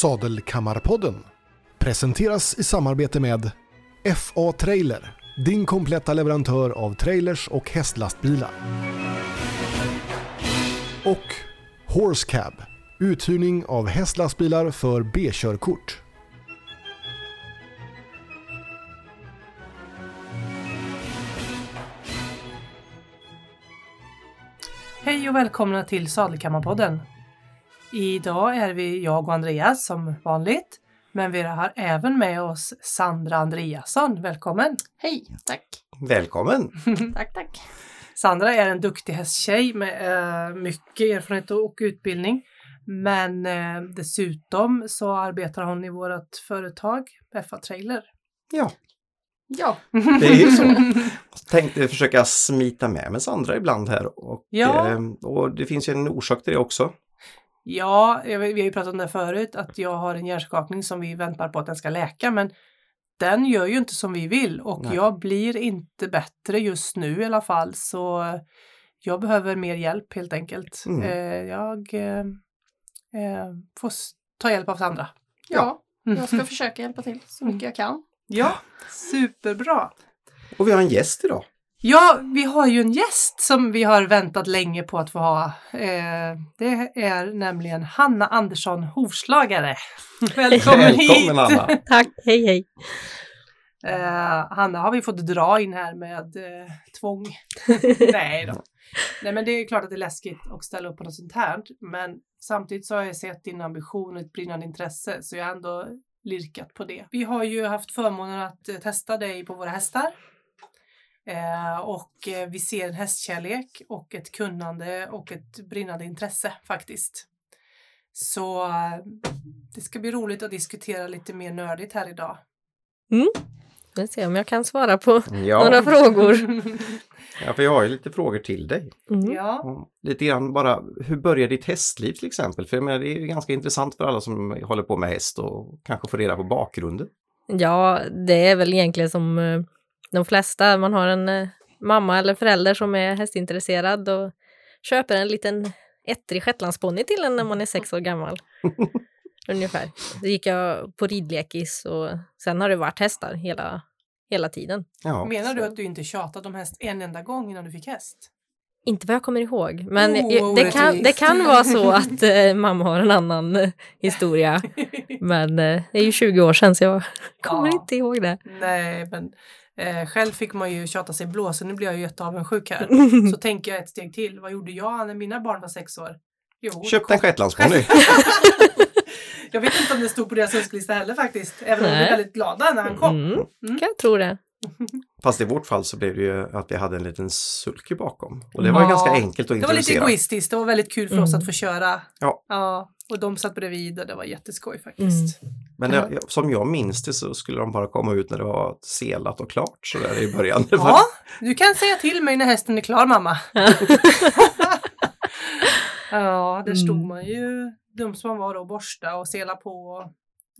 Sadelkammarpodden presenteras i samarbete med FA Trailer, din kompletta leverantör av trailers och hästlastbilar. Och Horse Cab, uthyrning av hästlastbilar för B-körkort. Hej och välkomna till Sadelkammarpodden. Idag är vi jag och Andreas som vanligt. Men vi har även med oss Sandra Andreasson. Välkommen! Hej, tack. Välkommen! tack, tack. Sandra är en duktig hästtjej med eh, mycket erfarenhet och utbildning. Men eh, dessutom så arbetar hon i vårt företag FA Trailer. Ja, Ja, det är ju så. Jag tänkte försöka smita med med Sandra ibland här och, Ja. eh, och det finns ju en orsak till det också. Ja, vi har ju pratat om det förut, att jag har en hjärnskakning som vi väntar på att den ska läka, men den gör ju inte som vi vill och Nej. jag blir inte bättre just nu i alla fall, så jag behöver mer hjälp helt enkelt. Mm. Eh, jag eh, eh, får ta hjälp av Sandra. ja. Mm. Jag ska försöka hjälpa till så mycket jag kan. Ja, superbra! Och vi har en gäst idag. Ja, vi har ju en gäst som vi har väntat länge på att få ha. Eh, det är nämligen Hanna Andersson, hovslagare. Välkommen, hit! Välkommen Anna! Tack, hej hej. Eh, Hanna har vi fått dra in här med eh, tvång. Nej då. Nej men det är klart att det är läskigt att ställa upp på något sånt här. Men samtidigt så har jag sett din ambition och ett brinnande intresse så jag har ändå lirkat på det. Vi har ju haft förmånen att testa dig på våra hästar. Eh, och eh, vi ser en hästkärlek och ett kunnande och ett brinnande intresse faktiskt. Så eh, det ska bli roligt att diskutera lite mer nördigt här idag. Vi se om jag kan svara på några Ja, frågor. ja, för jag har ju lite frågor till dig. Mm. ja. Och Lite grann bara, hur började ditt hästliv till exempel? För jag menar, det är ju ganska intressant för alla som håller på med häst och kanske får reda på bakgrunden. Ja, det är väl egentligen som de flesta. Man har en eh, mamma eller förälder som är hästintresserad och köper en liten ettrig shetlandsponny till en när man är sex år gammal. Ungefär. Då gick jag på ridlekis och sen har det varit hästar hela, hela tiden. Ja, Menar du att du inte tjatade om häst en enda gång innan du fick häst? Inte vad jag kommer ihåg, men Oh, jag- det, kan, det kan vara så att eh, mamma har en annan eh, historia. Men eh, det är ju 20 år sedan så jag kommer Ja. inte ihåg det. Nej, men eh, själv fick man ju tjata sig blå så nu blir jag ju jätteavundsjuk här. Så tänker jag ett steg till. Vad gjorde jag när mina barn var sex år? Jo, Köpte en shetlandsponny. jag vet inte om det stod på deras önskelista heller faktiskt. Även om de blev väldigt glada när han kom. Mm, Mm. kan jag tro det. Fast i vårt fall så blev det ju att vi hade en liten sulky bakom. Och det var ju Ja, ganska enkelt att Det var lite introducera. egoistiskt. Det var väldigt kul för oss Mm. att få köra. Ja. ja. Och de satt bredvid och det var jätteskoj faktiskt. Men jag, jag- som jag minns det så skulle de bara komma ut när det var selat och klart så där i början. Ja, du kan säga till mig när hästen är klar mamma. ja, där stod Mm. man ju dum som man var då och borsta och sela på.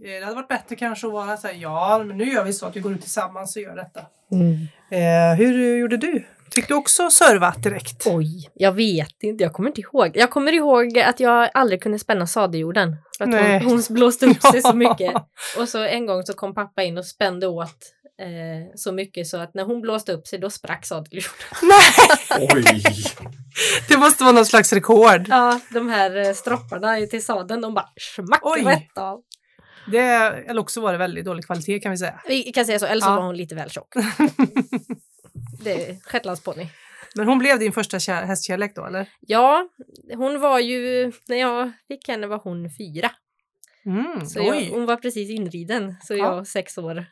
Eh, Det hade varit bättre kanske att vara så här, ja men nu gör vi så att vi går ut tillsammans och gör detta. Eh, hur gjorde du? Fick du också serva direkt? Oj, jag vet inte, jag kommer inte ihåg. Jag kommer ihåg att jag aldrig kunde spänna sadeljorden. För att Nej. hon, hon blåste upp sig så mycket. Och så en gång så kom pappa in och spände åt eh, så mycket så att när hon blåste upp sig då sprack sadeljorden. Oj! Det måste vara någon slags rekord. Ja, de här eh, stropparna till sadeln de bara smack Oj. rätt av. Det, eller också var det väldigt dålig kvalitet kan vi säga. Vi kan säga så, eller så Ja. var hon lite väl tjock. Det är shetlandsponny. Men hon blev din första kär- hästkärlek då eller? Ja, hon var ju, när jag fick henne var hon fyra. Mm, Så jag, hon var precis inriden, så Ja. jag var sex år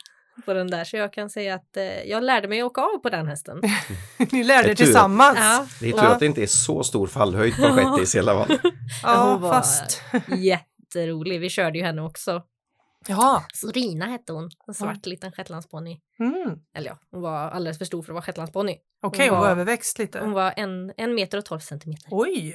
på den där. Så jag kan säga att eh, jag lärde mig åka av på den hästen. Ni lärde er tillsammans. Ja, Det är tur Ja. att det inte är så stor fallhöjd på Shettis i alla fall. Ja, hon var fast. jätterolig. Vi körde ju henne också. Ja. Sorina hette hon, en svart liten shetlandsponny. Mm. Eller ja, hon var alldeles för stor för att vara shetlandsponny. Okej, Hon hon var överväxt lite. Hon var en, en meter och tolv centimeter. Oj!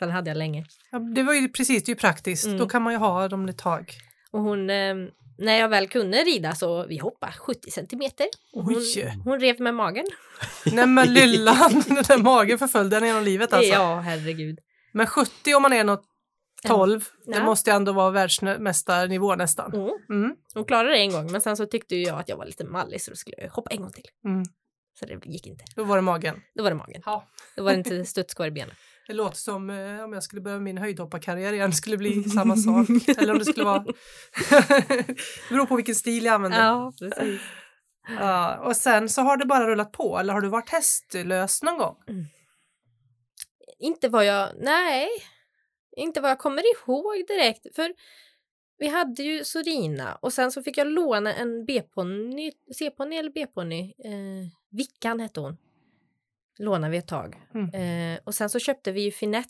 Den hade jag länge. Ja, det var ju precis, det är ju praktiskt. Mm. Då kan man ju ha dem ett tag. Och hon, eh, när jag väl kunde rida så vi hoppade 70 centimeter. Och Hon, Oj. hon rev med magen. Nej men lillan, den där magen förföljde henne genom livet alltså. Ja, herregud. Men 70 om man är något 12. Det Ja. måste ändå vara världsmästarnivå nästan. Mm. Mm. Hon klarade det en gång men sen så tyckte ju jag att jag var lite mallig så då skulle jag hoppa en gång till. Mm. Så det gick inte. Då var det magen. Då var det magen. Ja. Då var det inte studs kvar i benen. Det låter som eh, om jag skulle börja min höjdhopparkarriär igen, det skulle bli samma sak. Eller om det skulle vara... det beror på vilken stil jag använder. Ja, precis. Ja, och sen så har det bara rullat på, eller har du varit hästlös någon gång? Inte vad jag, nej, inte vad jag kommer ihåg direkt. För vi hade ju Sorina och sen så fick jag låna en B-ponny, C-ponny eller B-ponny. Eh, Vickan hette hon. Lånade vi ett tag. Mm. Eh, och sen så köpte vi ju Finett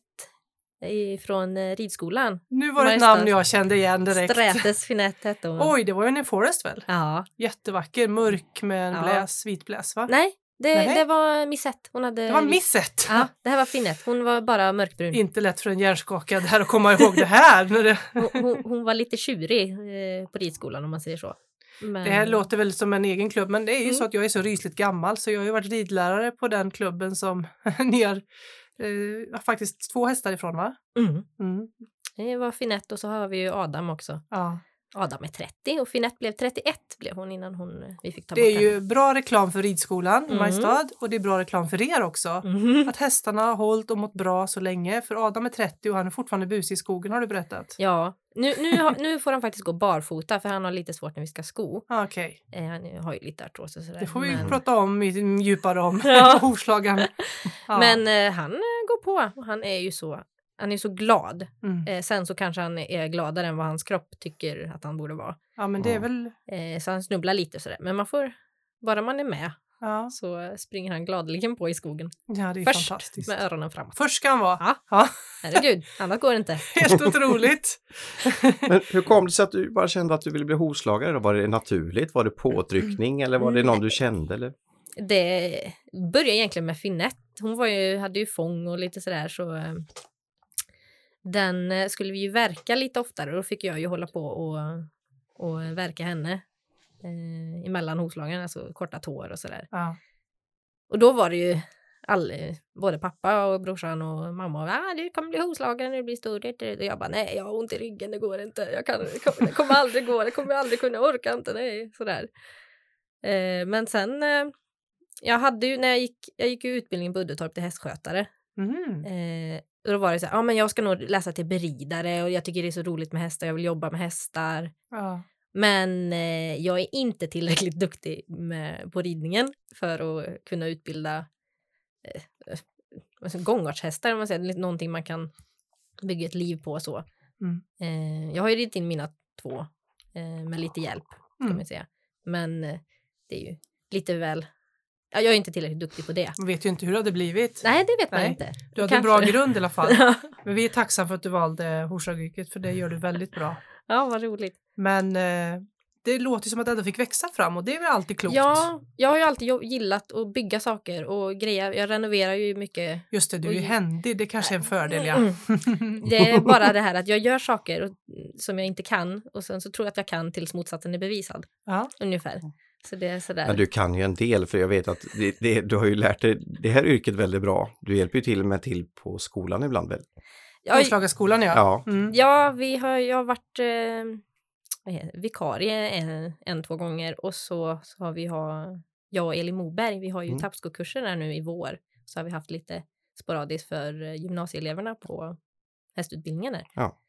från eh, ridskolan. Nu var det ett namn jag kände igen direkt. Strätes Finett hette hon. Oj, det var ju en Forest väl? Ja. Jättevacker, mörk med en Ja. bläs, vit bläs va? Nej, det, Nej. det var Missette. Hon hade... Det var misset! Ja, det här var Finett. Hon var bara mörkbrun. Inte lätt för en hjärnskakad här att komma ihåg det här. När det, Hon, hon, hon var lite tjurig eh, på ridskolan om man säger så. Men... det här låter väl som en egen klubb, men det är ju Mm. så att jag är så rysligt gammal så jag har ju varit ridlärare på den klubben som ni har eh, faktiskt två hästar ifrån va? Mm. Mm. Det var Finett och så har vi ju Adam också. Ja. Adam är 30 och Finett blev 31 blev hon innan hon, vi fick ta Det är ju bra reklam för ridskolan i Mm. Mariestad och det är bra reklam för er också. Mhm. Att hästarna har hållit och mått bra så länge. För Adam är 30 och han är fortfarande busig i skogen har du berättat. Ja, nu, nu, nu får han faktiskt gå barfota för han har lite svårt när vi ska sko. Ah, Okej, Eh, han har ju lite artros och sådär. det får vi men, prata om i- djupare om. Ja. Ja. Men eh, han eh, går på och han är ju så, han är så glad. Mm. Eh, sen så kanske han är gladare än vad hans kropp tycker att han borde vara. Ja men det är väl... Eh, så han snubblar lite och sådär. Men man får, bara man är med Ja, så springer han gladeligen på i skogen. ja det är Först fantastiskt. med öronen framåt. Först ska han vara. Ja. Ja, Herregud, annat går inte. helt otroligt. Men hur kom det sig att du bara kände att du ville bli hovslagare? Då? Var det naturligt? Var det påtryckning eller var det någon du kände? Eller? Det började egentligen med Finett. Hon var ju, hade ju fång och lite sådär så eh, den eh, skulle vi ju verka lite oftare och då fick jag ju hålla på och, och verka henne eh, emellan hovslagen, alltså korta tår och sådär. Ja. Och då var det ju all, både pappa och brorsan och mamma och ah, du kommer bli hovslagen när du blir stor. Och jag bara nej, jag har ont i ryggen, det går inte. Jag kan, det kommer, det kommer aldrig gå, det kommer jag aldrig kunna, jag orkar inte, nej, sådär. Eh, men sen, eh, jag hade ju när jag gick, jag gick ju utbildningen på Uddetorp till hästskötare. Mhm. Eh, och då var det så här, ja men jag ska nog läsa till beridare och jag tycker det är så roligt med hästar, jag vill jobba med hästar. Ja. Men eh, jag är inte tillräckligt duktig med, på ridningen för att kunna utbilda eh, alltså gångartshästar, om man säger, någonting man kan bygga ett liv på så. Mm. Eh, jag har ju ridit in mina två eh, med lite hjälp, kan Mm. man säga. Men eh, det är ju lite väl, ja, jag är inte tillräckligt duktig på det. Man vet ju inte hur det hade blivit. Nej, det vet man Nej, inte. Du hade en bra Kanske. grund i alla fall. ja, Men vi är tacksamma för att du valde hovslagaryrket för det gör du väldigt bra. vad roligt. Men eh, det låter som att det ändå fick växa fram och det är väl alltid klokt. Ja, jag har ju alltid gillat att bygga saker och grejer. Jag renoverar ju mycket. Just det, du är ju händig. Det kanske är en fördel ja. Mm. Det är bara det här att jag gör saker som jag inte kan och sen så tror jag att jag kan tills motsatsen är bevisad. ja. Ungefär. Så det är sådär. Men du kan ju en del för jag vet att det, det, du har ju lärt dig det här yrket väldigt bra. Du hjälper ju till och med till på skolan ibland väl? ja, Hovslagarskolan ja. Ja. Mm. ja, vi har, jag har varit eh, vikarie en, en, två gånger och så, så har vi ha, jag och Elin Moberg, vi har ju Mm. tappskokurser där nu i vår. Så har vi haft lite sporadiskt för eh, gymnasieeleverna på hästutbildningen där. Ja.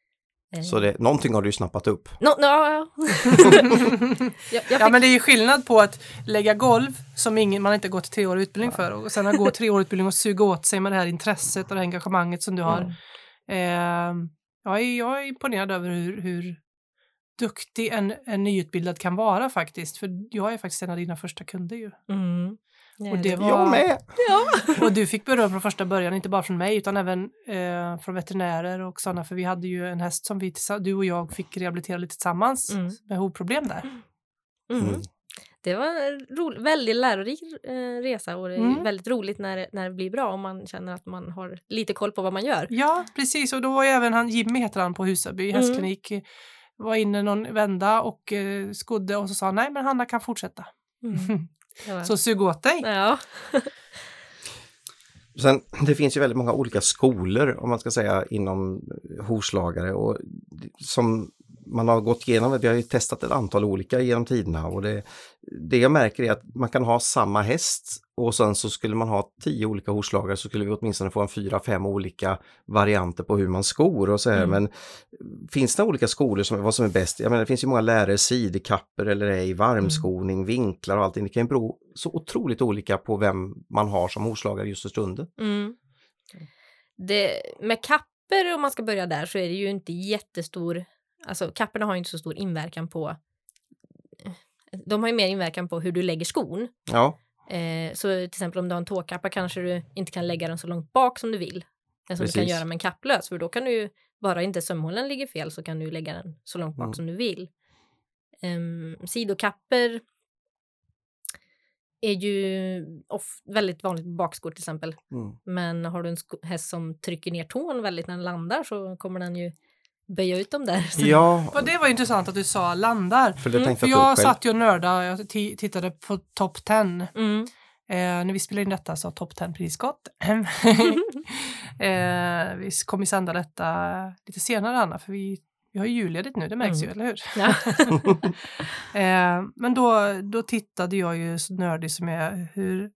Eh, Så det, någonting har du snappat upp. No, no, ja. jag, jag Ja fick, men det är ju skillnad på att lägga golv som ingen, man inte gått treårig utbildning för och sen att gå treårig utbildning och suga åt sig med det här intresset och det här engagemanget som du har. Mm. Eh, jag, är, jag är imponerad över hur, hur duktig en, en nyutbildad kan vara faktiskt. För jag är faktiskt en av dina första kunder ju. Mm. Och det var- Jag med! Och du fick beröm från första början, inte bara från mig utan även eh, från veterinärer och sådana. För vi hade ju en häst som vi, du och jag fick rehabilitera lite tillsammans Mm. med hovproblem där. Mm. Mm. Det var en ro, väldigt lärorik eh, resa och det är Mm. väldigt roligt när, det- när det blir bra och man känner att man har lite koll på vad man gör. Ja, precis. Och då var ju även han, Jimmy heter han på Husaby Mm. hästklinik, var inne någon vända och eh, skodde och så sa nej men Hanna kan fortsätta. Mm. Var- Så sug åt dig. Ja. Sen, det finns ju väldigt många olika skolor om man ska säga inom hovslagare och som man har gått igenom, vi har ju testat ett antal olika genom tiderna och det, det jag märker är att man kan ha samma häst och sen så skulle man ha tio olika hovslagare så skulle vi åtminstone få en fyra, fem olika varianter på hur man skor och så här. Mm. Men finns det olika skolor som vad som är bäst? Jag menar det finns ju många lärare, sidekapper eller ej, varmskoning, vinklar och allting. Det kan ju bero så otroligt olika på vem man har som hovslagare just för stunden. Mm. Det, med kapper, om man ska börja där, så är det ju inte jättestor... Alltså kapporna har inte så stor inverkan på... De har ju mer inverkan på hur du lägger skon. Ja, Eh, så till exempel om du har en tåkappa kanske du inte kan lägga den så långt bak som du vill. Än som du kan Precis. göra med en kapplös. För då kan du ju, bara inte sömhålen ligger fel så kan du lägga den så långt bak Mm. som du vill. Um, sidokapper är ju off, väldigt vanligt på bakskor till exempel. mm. Men har du en häst som trycker ner tån väldigt när den landar så kommer den ju böja ut dem där. Ja Och det var intressant att du sa landar. för det Mm, tänkte För jag satt ju och nördade, jag ti- tittade på Top 10. Mm. Eh, när vi spelade in detta så har Top 10 precis gått. eh, vi kommer ju sända detta lite senare Anna, för vi, vi har ju julledigt nu, det märks ju, Mm. eller hur? Ja. Eh, men då, då tittade jag ju så nördig som jag är hur,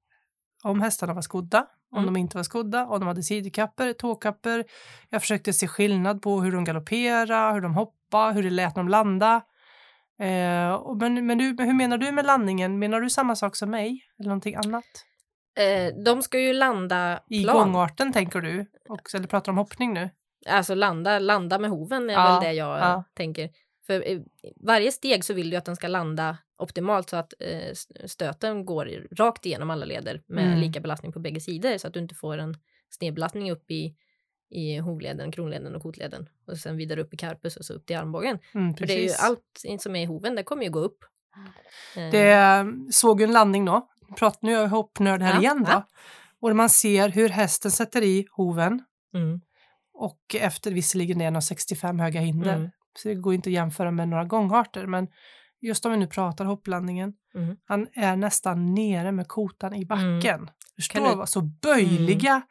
om hästarna var skodda, om Mm. de inte var skodda, om de hade sidokapper, tåkapper. Jag försökte se skillnad på hur de galopperade, hur de hoppade, hur det lät när de landade. Eh, och men, men, du, hur menar du med landningen? Menar du samma sak som mig eller någonting annat? Eh, de ska ju landa I plan. gångarten tänker du? Och, eller pratar du om hoppning nu? Alltså landa, landa med hoven är Ja, väl det jag eh, ja. tänker. För i varje steg så vill du att den ska landa optimalt så att eh, stöten går rakt igenom alla leder med Mm. lika belastning på bägge sidor så att du inte får en snedbelastning upp i, i hovleden, kronleden och kotleden och sen vidare upp i carpus och så upp till armbågen. Mm, För det är ju allt som är i hoven, det kommer ju gå upp. Eh, Det såg ju en landning då. Prat, nu är jag hoppnörd här Ja, igen då. ja. Och man ser hur hästen sätter i hoven mm, och efter visserligen det är några 65 höga hinder. Mm. Så det går inte att jämföra med några gångarter. Men just om vi nu pratar hopplandningen. Mm. Han är nästan nere med kotan i backen. Förstår Kan du- vad så böjliga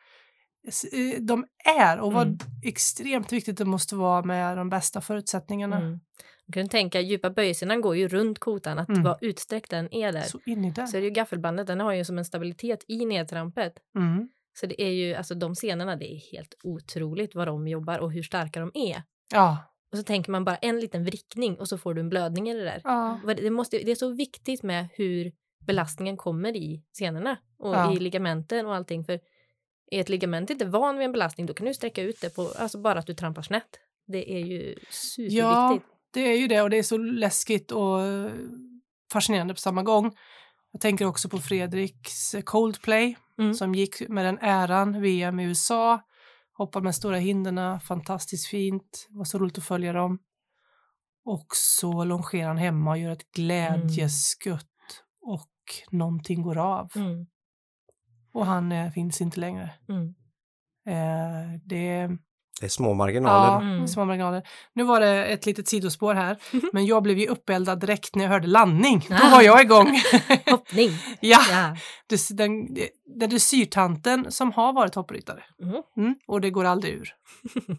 s- eh, de är och vad Mm. extremt viktigt det måste vara med de bästa förutsättningarna. mm. Du kan tänka, djupa böjsidan går ju runt kotan, att Mm. vara utsträckt den är där. Så in i den. Så är det ju gaffelbandet, den har ju som en stabilitet i nedtrampet. Mm. Så det är ju, alltså de scenerna, det är helt otroligt vad de jobbar och hur starka de är. Ja. Och så tänker man bara en liten vrickning och så får du en blödning i det där. ja. Det, måste, det är så viktigt med hur belastningen kommer i scenerna och Ja. i ligamenten och allting. För är ett ligament inte van vid en belastning, då kan du sträcka ut det på, alltså bara att du trampar snett. Det är ju superviktigt. Ja, det är ju det och det är så läskigt och eh, fascinerande på samma gång. Jag tänker också på Fredriks Coldplay Mm. som gick med den äran VM i USA. Hoppade med stora hinderna, fantastiskt fint. Det var så roligt att följa dem. Och så longerar han hemma och gör ett glädjeskutt och någonting går av. Mm, Och han eh, finns inte längre. mm. Eh, det Det är små marginaler. Ja, Mm. små marginaler. Nu var det ett litet sidospår här, men jag blev ju uppeldad direkt när jag hörde landning. Då Ah. var jag igång. Hoppning! ja, Ja. det- den, är dressyrtanten som har varit hoppryttare. Mm. Mm, och det går aldrig ur.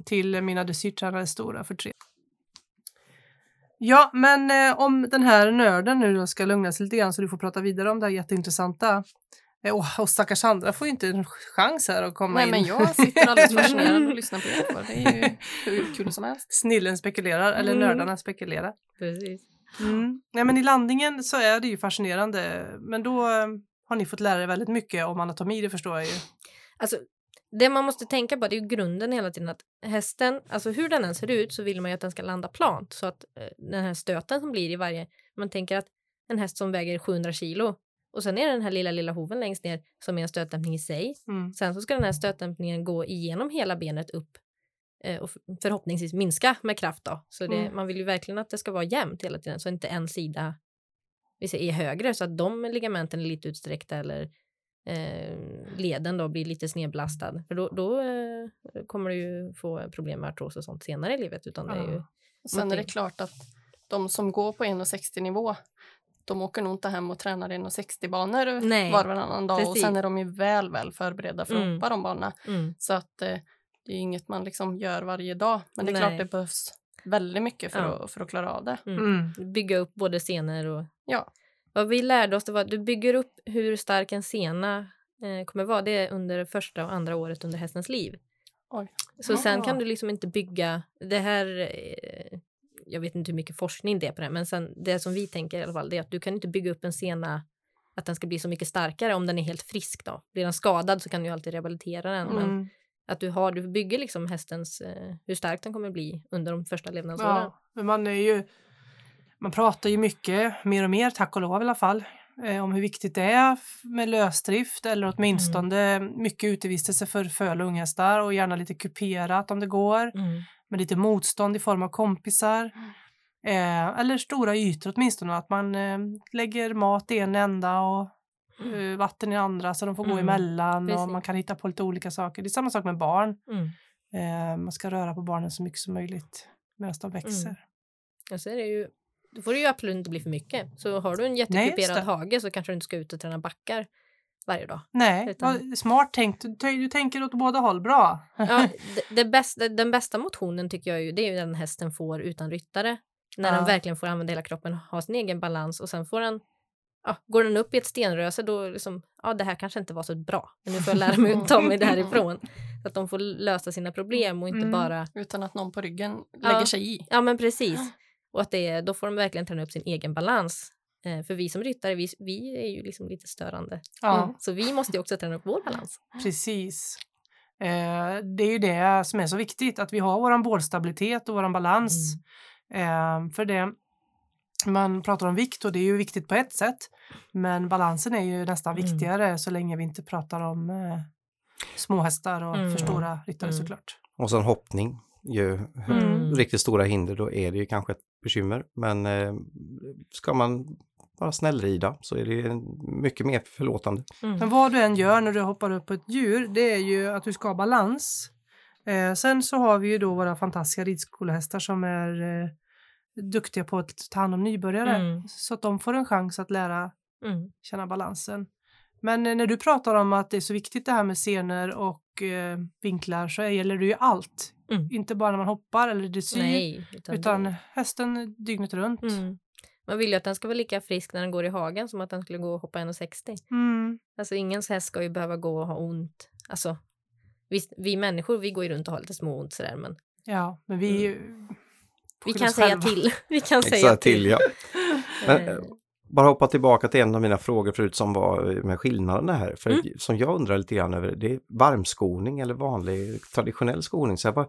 Till mina dressyrtränare stora förtret. Ja, men eh, om den här nörden nu då ska lugna sig lite grann så du får prata vidare om det här jätteintressanta. Och, och stackars Sandra får ju inte en chans här att komma Nej in. men jag sitter alldeles fascinerad och lyssnar på er. Det är ju hur kul som helst. Snillen spekulerar, eller Mm. nördarna spekulerar. Precis. Mm. Nej, men i landningen så är det ju fascinerande. Men då eh, har ni fått lära er väldigt mycket om anatomi, det förstår jag ju. Alltså, det man måste tänka på det är ju grunden hela tiden att hästen, alltså hur den än ser ut så vill man ju att den ska landa plant så att eh, den här stöten som blir i varje, man tänker att en häst som väger 700 kilo och sen är det den här lilla lilla hoven längst ner som är en stötdämpning i sig. Mm. Sen så ska den här stötdämpningen gå igenom hela benet upp eh, och förhoppningsvis minska med kraft då. Så det, Mm. man vill ju verkligen att det ska vara jämnt hela tiden så inte en sida vi säger, är högre så att de ligamenten är lite utsträckta eller eh, leden då blir lite snedbelastad. För då, då eh, kommer du ju få problem med artros och sånt senare i livet. Utan det är ju. Och sen är det klart att de som går på 1,60 nivå de åker nog inte hem och tränar 1,60 banor Nej, var och varannan dag och precis. sen är de ju väl, väl förberedda för att Mm. hoppa de banorna. Mm. Så att eh, det är inget man liksom gör varje dag. Men det är Nej. klart det behövs väldigt mycket för, Ja. att, för att klara av det. Mm. Bygga upp både scener och... Ja. Vad vi lärde oss det var att du bygger upp hur stark en sena eh, kommer vara. Det är under första och andra året under hästens liv. Oj. Så sen Ah. kan du liksom inte bygga det här. Eh, jag vet inte hur mycket forskning det är på det, men sen det som vi tänker i alla fall, det är att du kan inte bygga upp en sena att den ska bli så mycket starkare om den är helt frisk då. Blir den skadad så kan du ju alltid rehabilitera den. Men Mm. att du har, du bygger liksom hästens, eh, hur stark den kommer bli under de första levnadsåren. Ja, men man är ju man pratar ju mycket, mer och mer, tack och lov i alla fall, eh, om hur viktigt det är med lösdrift eller åtminstone mycket utevistelse för föl och unghästar och gärna lite kuperat om det går, Mm. Med lite motstånd i form av kompisar. Eh, eller stora ytor åtminstone, att man eh, lägger mat i en ända och eh, vatten i andra så de får gå Mm, emellan och precis. man kan hitta på lite olika saker. Det är samma sak med barn. Mm. Eh, man ska röra på barnen så mycket som möjligt medan de växer. Mm. Och så är det ju, då får det ju absolut inte bli för mycket. Så har du en jättekuperad hage så kanske du inte ska ut och träna backar varje dag. Nej, Utan- smart tänkt. Du, du tänker åt båda håll. Bra. Ja, det, det bästa, den bästa motionen tycker jag ju, det är ju den hästen får utan ryttare. När Ja. den verkligen får använda hela kroppen, ha sin egen balans och sen får den Ja, går den upp i ett stenröse då liksom, ja det här kanske inte var så bra, men nu får jag lära mig att ta mig därifrån. Så att de får lösa sina problem och inte Mm. bara, Utan att någon på ryggen Ja. lägger sig i. ja men precis. Och att det, är- då får de verkligen träna upp sin egen balans. Eh, för vi som ryttare, vi, vi är ju liksom lite störande. Ja, Mm. Så vi måste ju också träna upp vår balans. precis. Eh, det är ju det som är så viktigt, att vi har våran bålstabilitet och våran balans. Mm. Eh, för det, man pratar om vikt och det är ju viktigt på ett sätt, men balansen är ju nästan Mm. viktigare så länge vi inte pratar om eh, småhästar och Mm. för stora ryttare Mm. såklart. Och sen hoppning, ju Mm. riktigt stora hinder då är det ju kanske ett bekymmer. Men eh, ska man bara snällrida så är det mycket mer förlåtande. Mm. Men vad du än gör när du hoppar upp på ett djur, det är ju att du ska ha balans. Eh, sen så har vi ju då våra fantastiska ridskolehästar som är eh, duktiga på att ta hand om nybörjare. Mm. Så att de får en chans att lära Mm. känna balansen. Men eh, när du pratar om att det är så viktigt det här med scener och eh, vinklar så gäller det ju allt. Mm. Inte bara när man hoppar eller dressyr, utan, utan hästen dygnet runt. Man vill ju att den ska vara lika frisk när den går i hagen som att den skulle gå och hoppa 1,60. Mm. Alltså ingens häst ska ju behöva gå och ha ont. Alltså, vi, vi människor vi går ju runt och har lite små ont sådär men Ja, men vi... Mm. vi kan säga själva. till. Vi kan säga Extra till. ja. Men, Eh, eh, bara hoppa tillbaka till en av mina frågor förut som var med skillnaderna här. För Mm. som jag undrar lite grann över, det är varmskoning eller vanlig traditionell skoning. Så jag bara,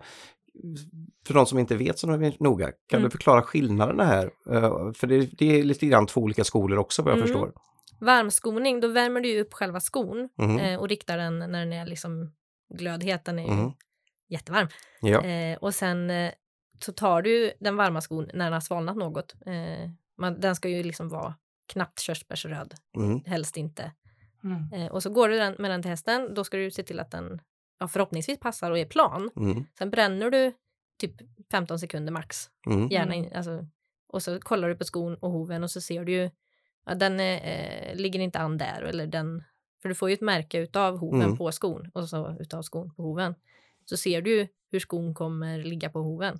för de som inte vet så noga, kan Mm. du förklara skillnaderna här? Eh, För det, det är lite grann två olika skolor också vad jag Mm. förstår. Varmskoning, då värmer du upp själva skon eh, och riktar den när den är liksom glödhet. Den är Mhm. jättevarm. Ja. Eh, och sen eh, så tar du den varma skon när den har svalnat något. Eh, man, den ska ju liksom vara knappt körsbärsröd, Mm. helst inte. Mm. Eh, och så går du den, med den till hästen, då ska du se till att den ja, förhoppningsvis passar och är plan. Mm. Sen bränner du typ 15 sekunder max. Mm. Gärna in, alltså, och så kollar du på skon och hoven och så ser du ju att den eh, ligger inte an där. Eller den, för du får ju ett märke utav hoven Mm. på skon och så utav skon på hoven. Så ser du ju hur skon kommer ligga på hoven.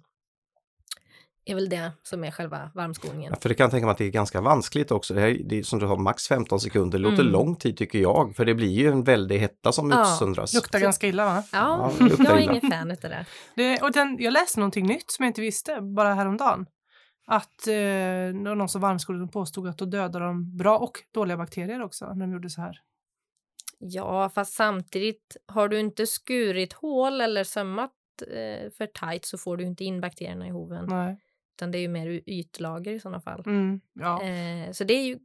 Är väl det som är själva varmskoningen. Ja, för det kan jag tänka mig att det är ganska vanskligt också. Det, här, det är som du har max 15 sekunder, det låter Mm. lång tid tycker jag. För det blir ju en väldig hetta som Ja, utsöndras. Luktar Så- ganska illa va? Ja, Ja, jag är ingen fan utav det. Det, och den, jag läste någonting nytt som jag inte visste bara häromdagen. Att eh, det var någon som varmskolade som påstod att då dödar de bra och dåliga bakterier också när de gjorde så här. Ja, fast samtidigt har du inte skurit hål eller sömmat eh, för tajt så får du inte in bakterierna i hoven. Nej. Utan det är ju mer ytlager i sådana fall. Mm, ja. Eh, så det är ju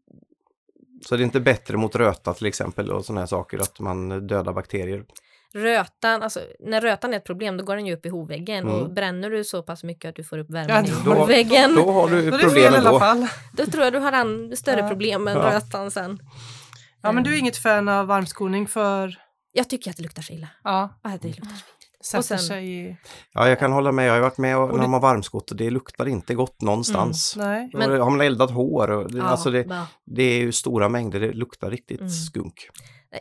Så det är inte bättre mot röta till exempel och sådana här saker att man dödar bakterier. rötan, alltså när rötan är ett problem då går den ju upp i hovväggen och Mm. bränner du så pass mycket att du får upp Ja, värmen i då- hovväggen då, Då har du Då i problem alla ändå. fall. tror jag du har an, större Ja. problem än Ja. rötan sen. Ja men du är inget fan av varmskoning för Jag tycker att det luktar så illa. ja, Ja, det luktar så. Sätter sen- sig i... Ja, jag kan hålla med. Jag har varit med och, Och när det- har varmskott och det luktar inte gott någonstans. Nej. Och har man eldat hår och det, Ja, alltså det, det är ju stora mängder, det luktar riktigt Mm. skunk.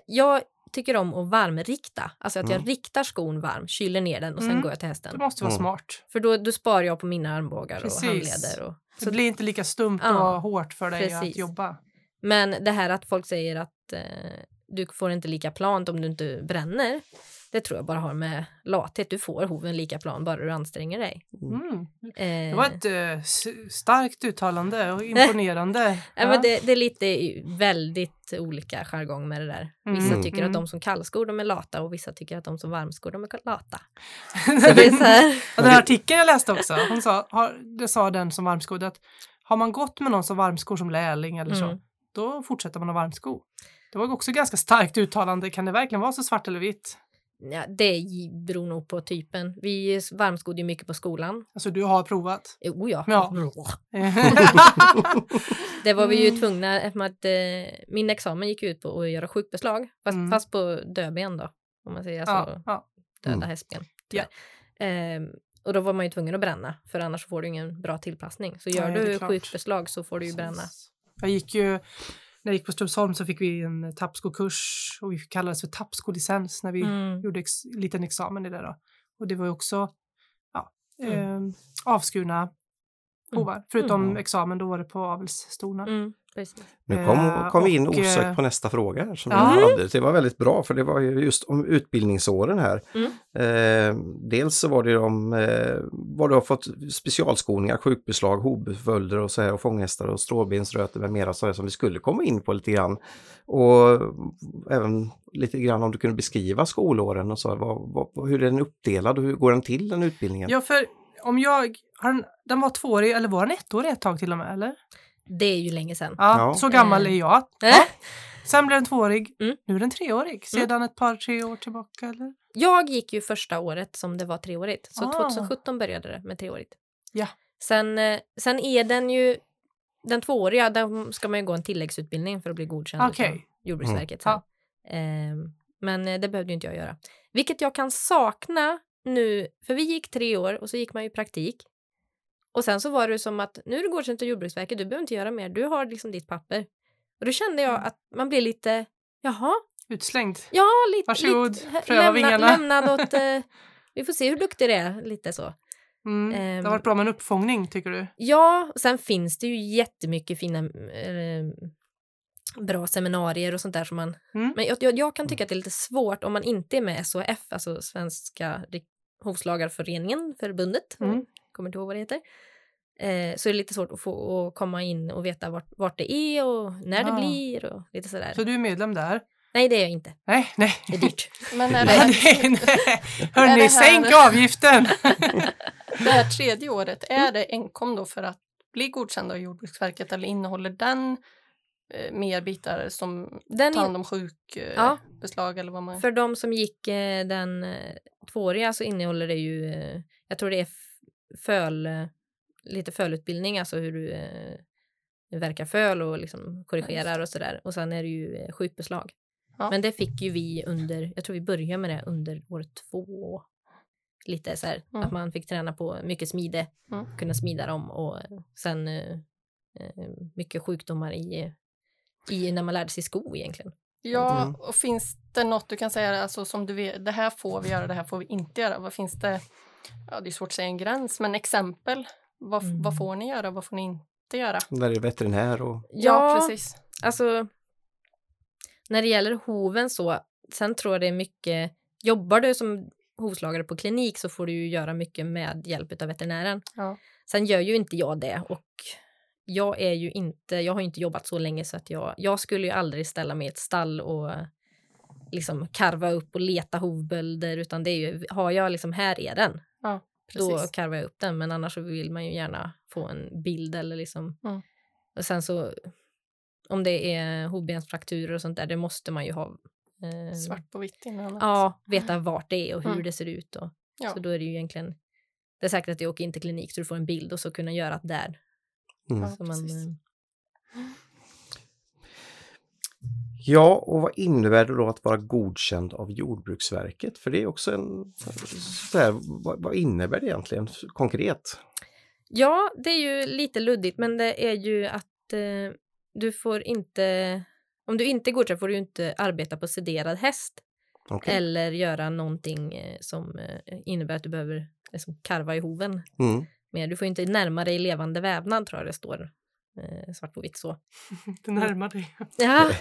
Jag tycker om att varmrikta, alltså att jag Mm. riktar skon varm, kyler ner den och sen Mm. går jag till Det hästen. måste vara Mm. smart. För då, då sparar jag på mina armbågar Precis. och handleder. Och, Det blir inte lika stumt Ja, och hårt för dig att precis. jobba. Men det här att folk säger att eh, du får inte lika plant om du inte bränner. Det tror jag bara har med lathet. Du får hoven lika plan bara du anstränger dig. Mm. Eh, Det var ett eh, starkt uttalande och imponerande. ja. Ja. men det, det är lite väldigt olika jargong med det där. Vissa Mm, tycker mm. att de som kallskor de är lata och vissa tycker att de som varmskor de är lata. Så det är så här. Den här artikeln jag läste också, hon sa, har, det sa den som varmskodd att har man gått med någon som varmskor som lärling eller så, Mm. då fortsätter man att varmsko. Det var också ganska starkt uttalande. Kan det verkligen vara så svart eller vitt? Ja, det beror nog på typen. Vi varmskodde ju mycket på skolan. Alltså du har provat? Jo, ja. Ja. Det var vi ju tvungna eftersom att eh, min examen gick ut på att göra sjukbeslag. Fast, Mm. fast på dödben då. Om man säger alltså ja, ja. döda Mm. hästben. Ja. Ehm, och då var man ju tvungen att bränna för annars får du ingen bra tillpassning. Så gör Nej, du klart. sjukbeslag så får du ju bränna. Jag gick ju, när jag gick på Strömsholm så fick vi en tappskokurs och vi kallades för tappskolicens när vi Mm. gjorde ex, liten examen i det då. Och det var ju också ja, Mm. eh, avskurna hovar. Förutom Mm. examen då var det på avelsstona. Mm. Nu kom, Eh, kom vi in och, osökt eh, på nästa fråga här som ja. hade. Det var väldigt bra för det var ju just om utbildningsåren här. Mm. Eh, dels så var det om eh, vad du har fått specialskolningar, sjukbeslag, hovbeföljder och så här och fånghästar och stråbensröter med mera så här, som vi skulle komma in på lite grann. Och även lite grann om du kunde beskriva skolåren och så, vad, vad, hur är den uppdelad och hur går den till den utbildningen? Ja, för om jag, har den, den var tvåårig eller var den ettårig ett tag till och med eller? Det är ju länge sedan. Ja, Ja. så gammal Eh. är jag. Äh? Sen blev den tvåårig, Mm. nu är den treårig. Sedan ett par, tre år tillbaka eller? Jag gick ju första året som det var treårigt. Så Ah. 2017 började det med treårigt. Ja. Sen, eh, sen är den ju, den tvååriga, där ska man ju gå en tilläggsutbildning för att bli godkänd Okej. utav Jordbruksverket. sen. Ja. Ehm, men eh, det behövde ju inte jag göra. Vilket jag kan sakna nu, för vi gick tre år och så gick man ju praktik. Och sen så var det som att nu är du godkänd av Jordbruksverket, du behöver inte göra mer, du har liksom ditt papper. Och då kände jag Mm. att man blir lite, jaha, Utslängd. Ja, lite. Varsågod, lite, pröva lämna, vingarna. Lämnad åt... Eh, vi får se hur duktig det är, lite så. Mm. det Ehm. har varit bra med en uppfångning tycker du? Ja, och sen finns det ju jättemycket fina eh, bra seminarier och sånt där som man... Mm. Men jag, jag, jag kan tycka att det är lite svårt om man inte är med SHF, alltså Svenska Hovslagarföreningen, förbundet, Mm. kommer inte ihåg vad det heter. Eh, så är det lite svårt att få att komma in och veta vart, vart det är och när det Ah. blir och lite sådär. Så du är medlem där? Nej, det är jag inte. Nej, nej. Det är dyrt. Men är det, Hörni, här- sänk avgiften! det här tredje året, är det enkom då för att bli godkänd av Jordbruksverket eller innehåller den eh, mer bitar som Den tar hand om sjukbeslag eh, Ja. eller vad man... För de som gick eh, den tvååriga så innehåller det ju, eh, jag tror det är föl, lite fölutbildning, alltså hur du verkar föl och liksom korrigerar och sådär. Och sen är det ju sjukbeslag. Ja. Men det fick ju vi under, jag tror vi började med det under år två. Lite så här, Mm. att man fick träna på mycket smide, Mm. kunna smida dem och sen mycket sjukdomar i, i när man lärde sig sko egentligen. Ja, Mm. och finns det något du kan säga alltså, som du vet, det här får vi göra, det här får vi inte göra? Vad finns det? Ja, det är svårt att säga en gräns, men exempel. Vad, Mm. vad får ni göra? Vad får ni inte göra? Där är veterinär och Ja, precis. Alltså, när det gäller hoven så, sen tror jag det är mycket, jobbar du som hovslagare på klinik så får du ju göra mycket med hjälp av veterinären. Ja. Sen gör ju inte jag det och jag är ju inte, jag har inte jobbat så länge så att jag, jag skulle ju aldrig ställa mig i ett stall och liksom karva upp och leta hovbölder utan det är ju, har jag liksom, här är den, då Precis. karvar jag upp den men annars så vill man ju gärna få en bild eller liksom Mm. och sen så om det är hovbensfrakturer och sånt där det måste man ju ha eh, Svart på vitt innan. ja, veta vart det är och hur Mm. det ser ut och Ja. så då är det ju egentligen det är säkert att jag åker in till klinik så du får en bild och så kunna göra att där Mm. Ja, man, eh, Ja, och vad innebär det då att vara godkänd av Jordbruksverket? För det är också en... Så här, vad, vad innebär det egentligen konkret? Ja, det är ju lite luddigt, men det är ju att eh, du får inte... Om du inte är godkänd får du inte arbeta på sederad häst Okej. eller göra någonting eh, som eh, innebär att du behöver liksom, karva i hoven. Mm. Mer. Du får inte närma dig levande vävnad tror jag det står eh, svart på vitt så. Du närmar dig. Ja,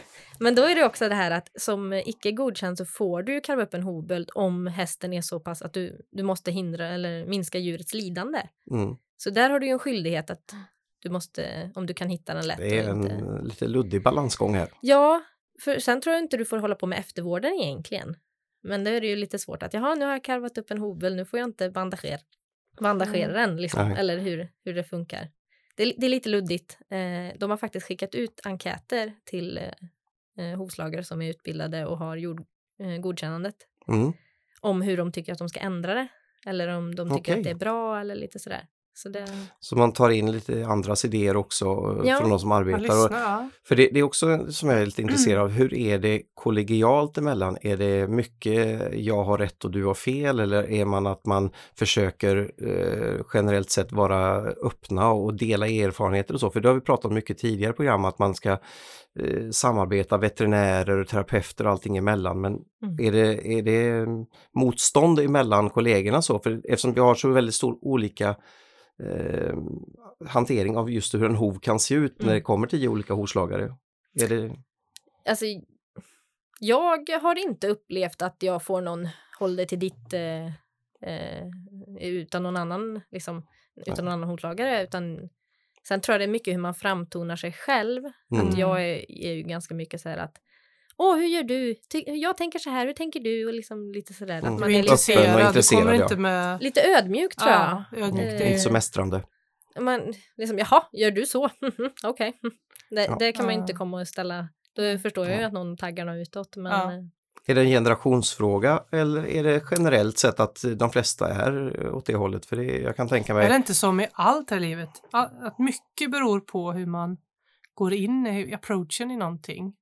men då är det också det här att som icke godkänd så får du karva upp en hovböld om hästen är så pass att du, du måste hindra eller minska djurets lidande. Mm. Så där har du ju en skyldighet att du måste, om du kan hitta den lätt. Det är och inte... en lite luddig balansgång här. Ja, för sen tror jag inte du får hålla på med eftervården egentligen. Men då är det ju lite svårt att jaha, nu har jag karvat upp en hovböld, nu får jag inte bandagera, bandagera den liksom, Nej. eller hur, hur det funkar. Det, är- det är lite luddigt. Eh, de har faktiskt skickat ut enkäter till eh, eh, hovslagare som är utbildade och har jord, eh, godkännandet Mm. om hur de tycker att de ska ändra det. Eller om de tycker Okej. att det är bra eller lite sådär. Så det, Så man tar in lite andras idéer också eh, Ja. från de som arbetar. lyssnar, Och, ja. för det, det är också som jag är lite intresserad av, hur är det kollegialt emellan? Är det mycket jag har rätt och du har fel eller är man att man försöker eh, generellt sett vara öppna och dela erfarenheter och så? För det har vi pratat om mycket tidigare program att man ska eh, samarbeta veterinärer, terapeuter och allting emellan. Men Mm. är, det, är det motstånd emellan kollegorna så? För eftersom vi har så väldigt stor olika eh, hantering av just hur en hov kan se ut när Mm. det kommer tio olika hovslagare. Är det, alltså, jag har inte upplevt att jag får någon håll dig till ditt eh, eh, utan någon annan liksom, utan någon annan hovslagare utan sen tror jag det är mycket hur man framtonar sig själv. Mm. Att jag är, är ju ganska mycket så här att Åh, hur gör du? Ty- jag tänker så här, hur tänker du? Och liksom lite sådär. Mm. Att Du man är är och intresserad, du intresserad, kommer ja. inte med... lite ödmjuk tror jag. Ja, ödmjukt. Eh, Det inte är- så mästrande? Man, liksom, jaha, gör du så? Okej. Det, Ja. det kan man ju inte komma och ställa. Då förstår jag ju att någon taggar något utåt. Men Ja. eh, Är det en generationsfråga eller är det generellt sett att de flesta är åt det hållet? För det, jag kan tänka Är det mig... inte så med allt här i livet? Att mycket beror på hur man går in i approachen i någonting.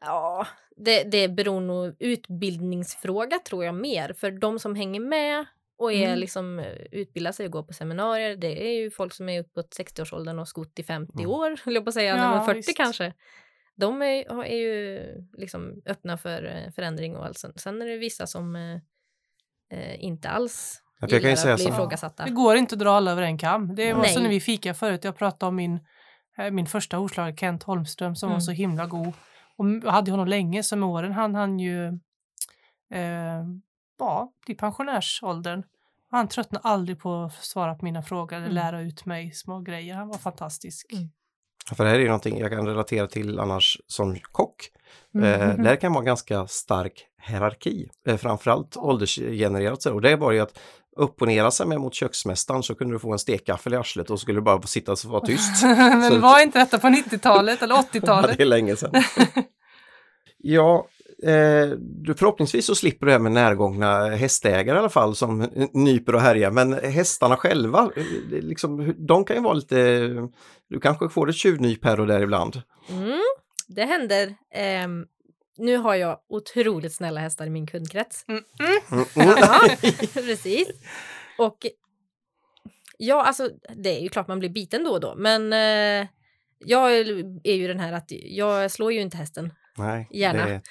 Ja, det, det beror nog utbildningsfråga tror jag mer. För de som hänger med och är Mm. liksom eh, utbildar sig och går på seminarier, det är ju folk som är uppåt 60-årsåldern och skott i 50 Mm. år, höll jag på att säga, Ja, när de är 40 visst. kanske. De är, är ju liksom öppna för eh, förändring och allt. Sen är det vissa som eh, eh, inte alls Ja, jag kan ju säga att bli så- ifrågasatta. Det går inte att dra alla över en kam. Det var Nej. så när vi fikade förut, jag pratade om min, min första hovslagare Kent Holmström som var Mm. så himla god. Och hade honom länge, så med åren han han ju eh, ja, i pensionärsåldern. Han tröttnade aldrig på att svara på mina frågor eller Mm. lära ut mig små grejer. Han var fantastisk. Mm. För det här är ju någonting jag kan relatera till annars som kock. Mm. Eh, där kan vara ganska stark hierarki, eh, framförallt åldersgenererat. så. Och det var ju att opponera sig med mot köksmästaren så kunde du få en stekgaffel i arslet och så skulle du bara sitta och vara tyst. Men Så- var inte detta på 90-talet eller Ja, 80-talet? det är länge sedan. ja, eh, förhoppningsvis så slipper du det här med närgångna hästägare i alla fall som nyper och härjar. Men hästarna själva, eh, liksom, de kan ju vara lite, du kanske får ett tjuvnyp här och där ibland. Mm, det händer. Ehm, nu har jag otroligt snälla hästar i min kundkrets. Mm, mm. Ja, precis. Och ja, alltså det är ju klart man blir biten då och då, men eh, jag är ju den här att jag slår ju inte hästen. Nej, Gärna. det,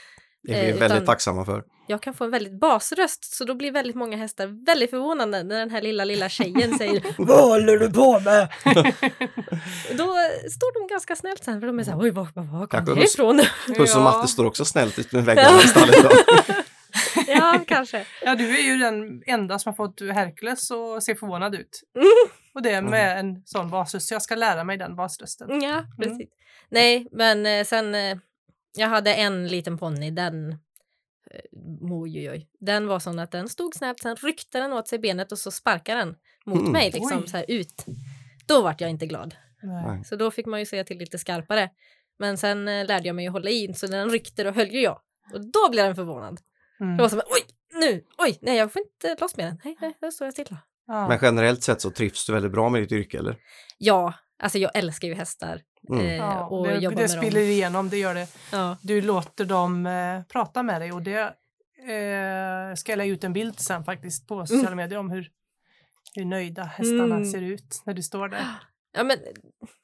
det är vi Eh, väldigt tacksamma för. Jag kan få en väldigt basröst så då blir väldigt många hästar väldigt förvånade när den här lilla, lilla tjejen säger Vad håller du på med? då står de ganska snällt sen för de är så här, oj, var, var, var kom Kanske det ifrån? Puss och matte står också snällt ut med väggarna i stallet. då. ja, kanske. Ja, du är ju den enda som har fått Hercules att se förvånad ut. Mm. Och det med en sån basröst, så jag ska lära mig den basrösten. Ja, precis. Nej, men eh, sen eh, jag hade en liten ponny, den eh, oj, oj, Den var sån att den stod snabbt, sen ryckte den åt sig benet och så sparkade den mot Mm. mig liksom Oj. så här ut. Då vart jag inte glad. Nej. Så då fick man ju säga till lite skarpare. Men sen eh, lärde jag mig att hålla in så när den ryckte då höll ju jag. Och då blev den förvånad. Mm. Det var som oj, nu, oj, nej jag får inte loss med den. Nej, nej, då står jag stilla. Ja. Men generellt sett så trivs du väldigt bra med ditt yrke eller? Ja, alltså jag älskar ju hästar. Mm. eh, Ja, och det jobba det med spiller dem. igenom, det gör det. Ja. Du låter dem eh, prata med dig och det eh, ska jag lägga ut en bild sen faktiskt på sociala medier om hur, hur nöjda hästarna Mm. ser ut när du står där. Ja, men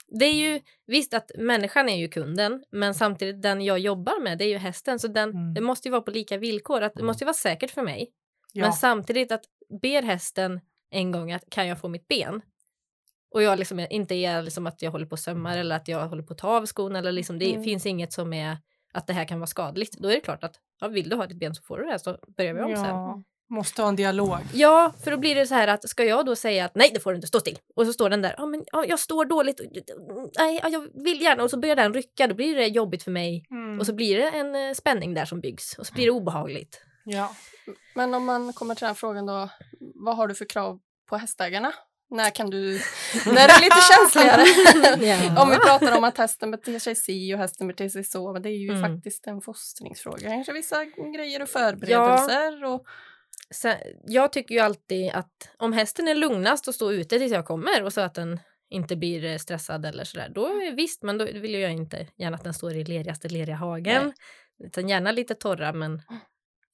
det är ju visst att människan är ju kunden, men samtidigt den jag jobbar med, det är ju hästen, så den, Mm. det måste ju vara på lika villkor. Att det måste ju vara säkert för mig, Ja. men samtidigt att ber hästen en gång att kan jag få mitt ben? Och jag liksom inte är liksom att jag håller på och sömmar eller att jag håller på att ta av skon eller liksom det Mm. finns inget som är att det här kan vara skadligt. Då är det klart att ja, vill du ha ditt ben så får du det så börjar vi om sen. ja. Måste ha en dialog. Ja, för då blir det så här att ska jag då säga att nej, det får du inte, stå still. Och så står den där, ja men ja, jag står dåligt, nej, ja, jag vill gärna. Och så börjar den rycka, då blir det jobbigt för mig. Mm. Och så blir det en eh, spänning där som byggs och så blir det obehagligt. ja. Men om man kommer till den här frågan då, vad har du för krav på hästägarna? När kan du, när det är lite känsligare. Ja. Om vi pratar om att hästen beter sig si och hästen beter sig så, men det är ju Mm. faktiskt en fostringsfråga. Kanske vissa grejer och förberedelser och Sen, jag tycker ju alltid att om hästen är lugnast och står ute tills jag kommer och så att den inte blir eh, stressad eller sådär, då är visst, men då vill jag inte gärna att den står i lerigaste leriga hagen. Utan gärna lite torra men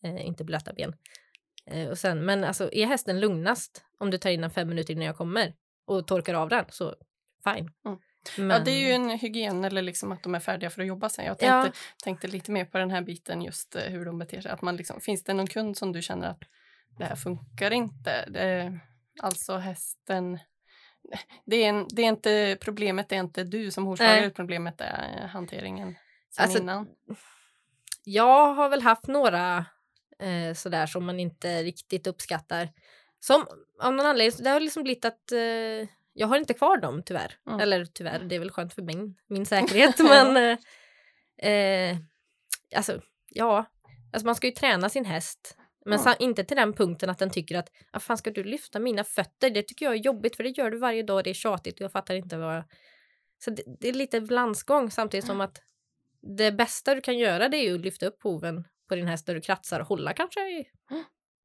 eh, inte blöta ben. Eh, och sen, men alltså är hästen lugnast om du tar in den fem minuter innan jag kommer och torkar av den så fine. Mm. Men, Ja, det är ju en hygien eller liksom att de är färdiga för att jobba sen. Jag Ja. tänkte, tänkte lite mer på den här biten just eh, hur de beter sig. Att man liksom, finns det någon kund som du känner att det här funkar inte? Det, alltså hästen det är, en, det är inte problemet, det är inte du som Nej. problemet är hanteringen som Alltså, innan. Jag har väl haft några eh, sådär som man inte riktigt uppskattar. Som av någon anledning, det har liksom blivit att eh, jag har inte kvar dem tyvärr. Mm. Eller tyvärr, det är väl skönt för min, min säkerhet. men eh, eh, alltså, ja, alltså man ska ju träna sin häst. Men sa, inte till den punkten att den tycker att ah, fan ska du lyfta mina fötter? Det tycker jag är jobbigt för det gör du varje dag. Det är tjatigt och jag fattar inte vad... Så det, det är lite balansgång samtidigt som att det bästa du kan göra det är ju att lyfta upp hoven på din häst där du kratsar och hålla kanske i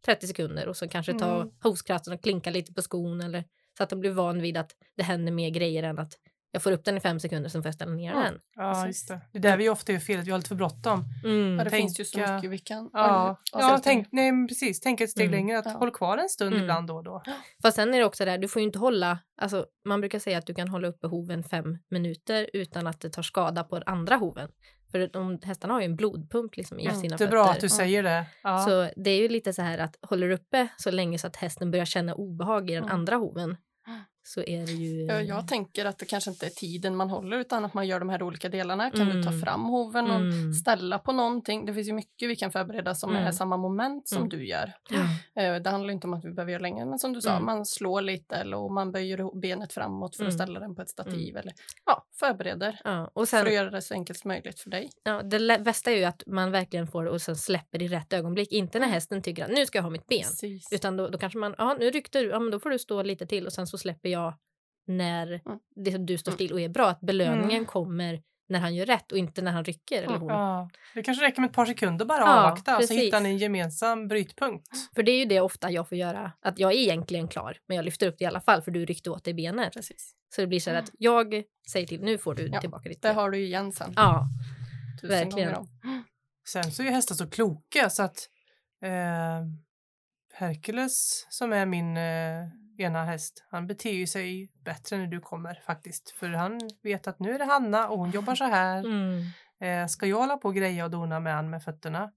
30 sekunder och så kanske ta Mm. hovskratsen och klinka lite på skon eller så att de blir van vid att det händer mer grejer än att jag får upp den i fem sekunder sen får jag ställa ner Ja. den. Ja, just det. Det är där vi ofta gör felet, vi har lite för bråttom. Mm. Ja, det finns ju så mycket vi kan... Ja, ja tänk, nej, precis. Tänk ett steg Mm. längre, att Ja. håll kvar en stund Mm. ibland då och då. Fast sen är det också där, du får ju inte hålla, alltså man brukar säga att du kan hålla uppe hoven fem minuter utan att det tar skada på andra hoven. För de, hästarna har ju en blodpump liksom i Mm, sina Det är fötter. bra att du säger det. Ja. Så det är ju lite så här att håller uppe så länge så att hästen börjar känna obehag i den Mm. andra hoven så är det ju... Ja, jag tänker att det kanske inte är tiden man håller utan att man gör de här olika delarna. Kan du ta Mm. fram hoven och Mm. ställa på någonting? Det finns ju mycket vi kan förbereda som Mm. är samma moment som Mm. du gör. Mm. Eh, Det handlar inte om att vi behöver göra längre, men som du sa, Mm. man slår lite eller man böjer benet framåt för att Mm. ställa den på ett stativ. Eller, ja, förbereder Ja, och för sen, att göra det så enkelt som möjligt för dig. ja, det bästa är ju att man verkligen får och sen släpper i rätt ögonblick. Inte när hästen tycker att nu ska jag ha mitt ben. Precis. Utan då, då kanske man, ja nu ryckte du, ja men då får du stå lite till och sen så släpper jag när Mm. det, du står still och är bra. Att belöningen Mm. kommer när han gör rätt och inte när han rycker eller Mm. hon. Ja. Det kanske räcker med ett par sekunder bara Ja, avvakta och så precis. hittar ni en gemensam brytpunkt. För det är ju det ofta jag får göra, att jag är egentligen klar men jag lyfter upp det i alla fall för du ryckte åt dig benet. Precis. Så det blir så här att jag säger till, nu får du Ja, tillbaka ditt Det ben. har du ju igen sen. Ja, tusen verkligen. gånger om. Sen så är hästar så kloka så att eh, Herkules som är min eh, ena häst, han beter ju sig bättre när du kommer faktiskt. För han vet att nu är det Hanna och hon jobbar så här. mm. Eh, ska jag hålla på och greja och dona med han med fötterna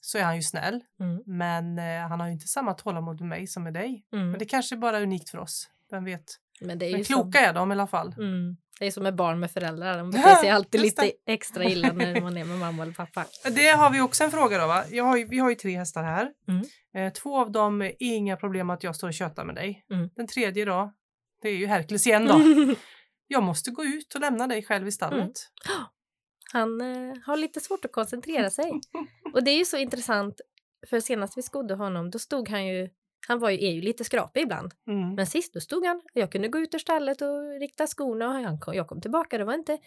så är han ju snäll. Mm. Men eh, han har ju inte samma tålamod med mig som med dig. Mm. Men det kanske bara är unikt för oss. Vem vet? Men det är Men kloka är de i alla fall. Som, mm. Det är som med barn med föräldrar, de beter sig alltid lite extra illa när man är med mamma eller pappa. Det har vi också en fråga då va? Jag har ju, vi har ju tre hästar här. Mm. Eh, två av dem är inga problem att jag står och tjötar med dig. Mm. Den tredje då, det är ju Herkules igen då. Jag måste gå ut och lämna dig själv i stallet. Mm. Han eh, har lite svårt att koncentrera sig. Och det är ju så intressant, för senast vi skodde honom, då stod han ju, han var ju, är ju lite skrapig ibland. Mm. Men sist då stod han, jag kunde gå ut ur stallet och rikta skorna och han kom, jag kom tillbaka, det var inte,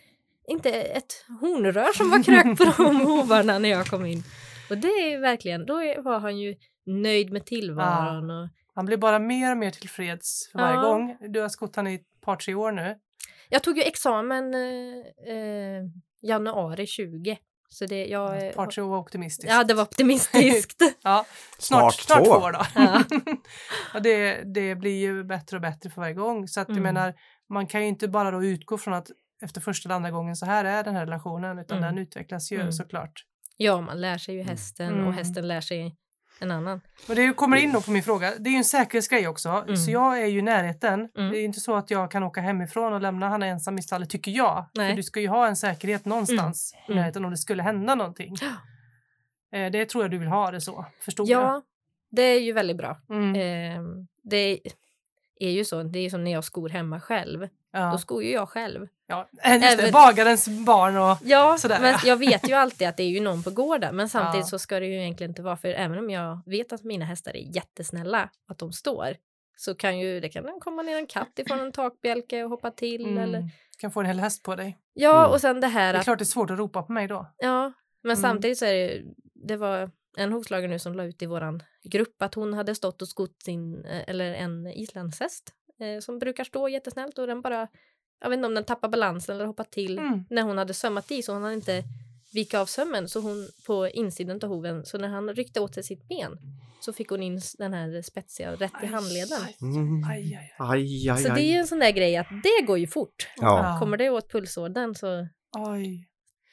inte ett hornrör som var krökt på de hovarna när jag kom in. Och det är verkligen, då var han ju nöjd med tillvaron och Han blir bara mer och mer tillfreds för varje Ja. gång. Du har skott han i ett par, tre år nu. Jag tog ju examen eh, eh, januari 20. Så det, jag, eh, Part two var optimistiskt. ja, det var optimistiskt. Ja, snart, Snart två. två. då. Ja. och det, det blir ju bättre och bättre för varje gång. Så att jag Mm. menar, man kan ju inte bara då utgå från att efter första eller andra gången så här är den här relationen utan Mm. den utvecklas ju Mm. såklart. ja, man lär sig ju hästen Mm. och hästen lär sig en annan. Men det kommer in då på min fråga, det är ju en säkerhetsgrej också. Mm. Så jag är ju i närheten. Mm. Det är inte så att jag kan åka hemifrån och lämna han ensam i stallet tycker jag. Nej. För du ska ju ha en säkerhet någonstans i Mm. närheten om det skulle hända någonting. Eh, Det tror jag du vill ha det så, förstod jag. Ja, det är ju väldigt bra. Mm. Eh, det är ju så, det är ju som när jag skor hemma själv. Då Ja. skor ju jag själv. ja. Just det, Även- bagarens barn och... Ja, Sådär, men ja. jag vet ju alltid att det är ju någon på gården. Men samtidigt Ja. så ska det ju egentligen inte vara för även om jag vet att mina hästar är jättesnälla, att de står, så kan ju det kan komma ner en katt ifrån en takbjälke och hoppa till. Mm. Eller, Kan få en hel häst på dig. ja, Mm. och sen det här Det är att klart det är svårt att ropa på mig då. Ja, men Mm. samtidigt så är det, det var en hovslagare nu som la ut i våran grupp att hon hade stått och skott sin, eh, eller en islandshäst eh, som brukar stå jättesnällt och den bara, jag vet inte om den tappar balansen eller hoppar till Mm. när hon hade sömmat i så hon hade inte vika av sömmen så hon på insidan av hoven så när han ryckte åt sig sitt ben så fick hon in den här spetsiga rätt i handleden. aj, Mm. Aj, aj, aj. Aj, aj, Så det är ju en sån där grej att det går ju fort. Ja. Kommer det åt pulsådern så Oj.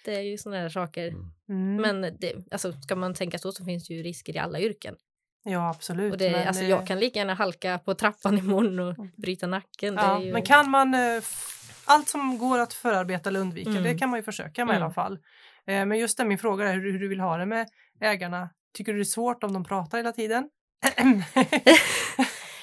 det är ju såna där saker. Mm. Men det, alltså, ska man tänka så så finns det ju risker i alla yrken. Ja, absolut. Och det, men, alltså, eh, jag kan lika gärna halka på trappan imorgon och bryta nacken. Ja, ju... Men kan man... eh, Allt som går att förarbeta eller undvika, Mm. det kan man ju försöka med i Mm. alla fall. Eh, Men just det, min fråga är hur, du vill ha det med ägarna. Tycker du det är svårt om de pratar hela tiden?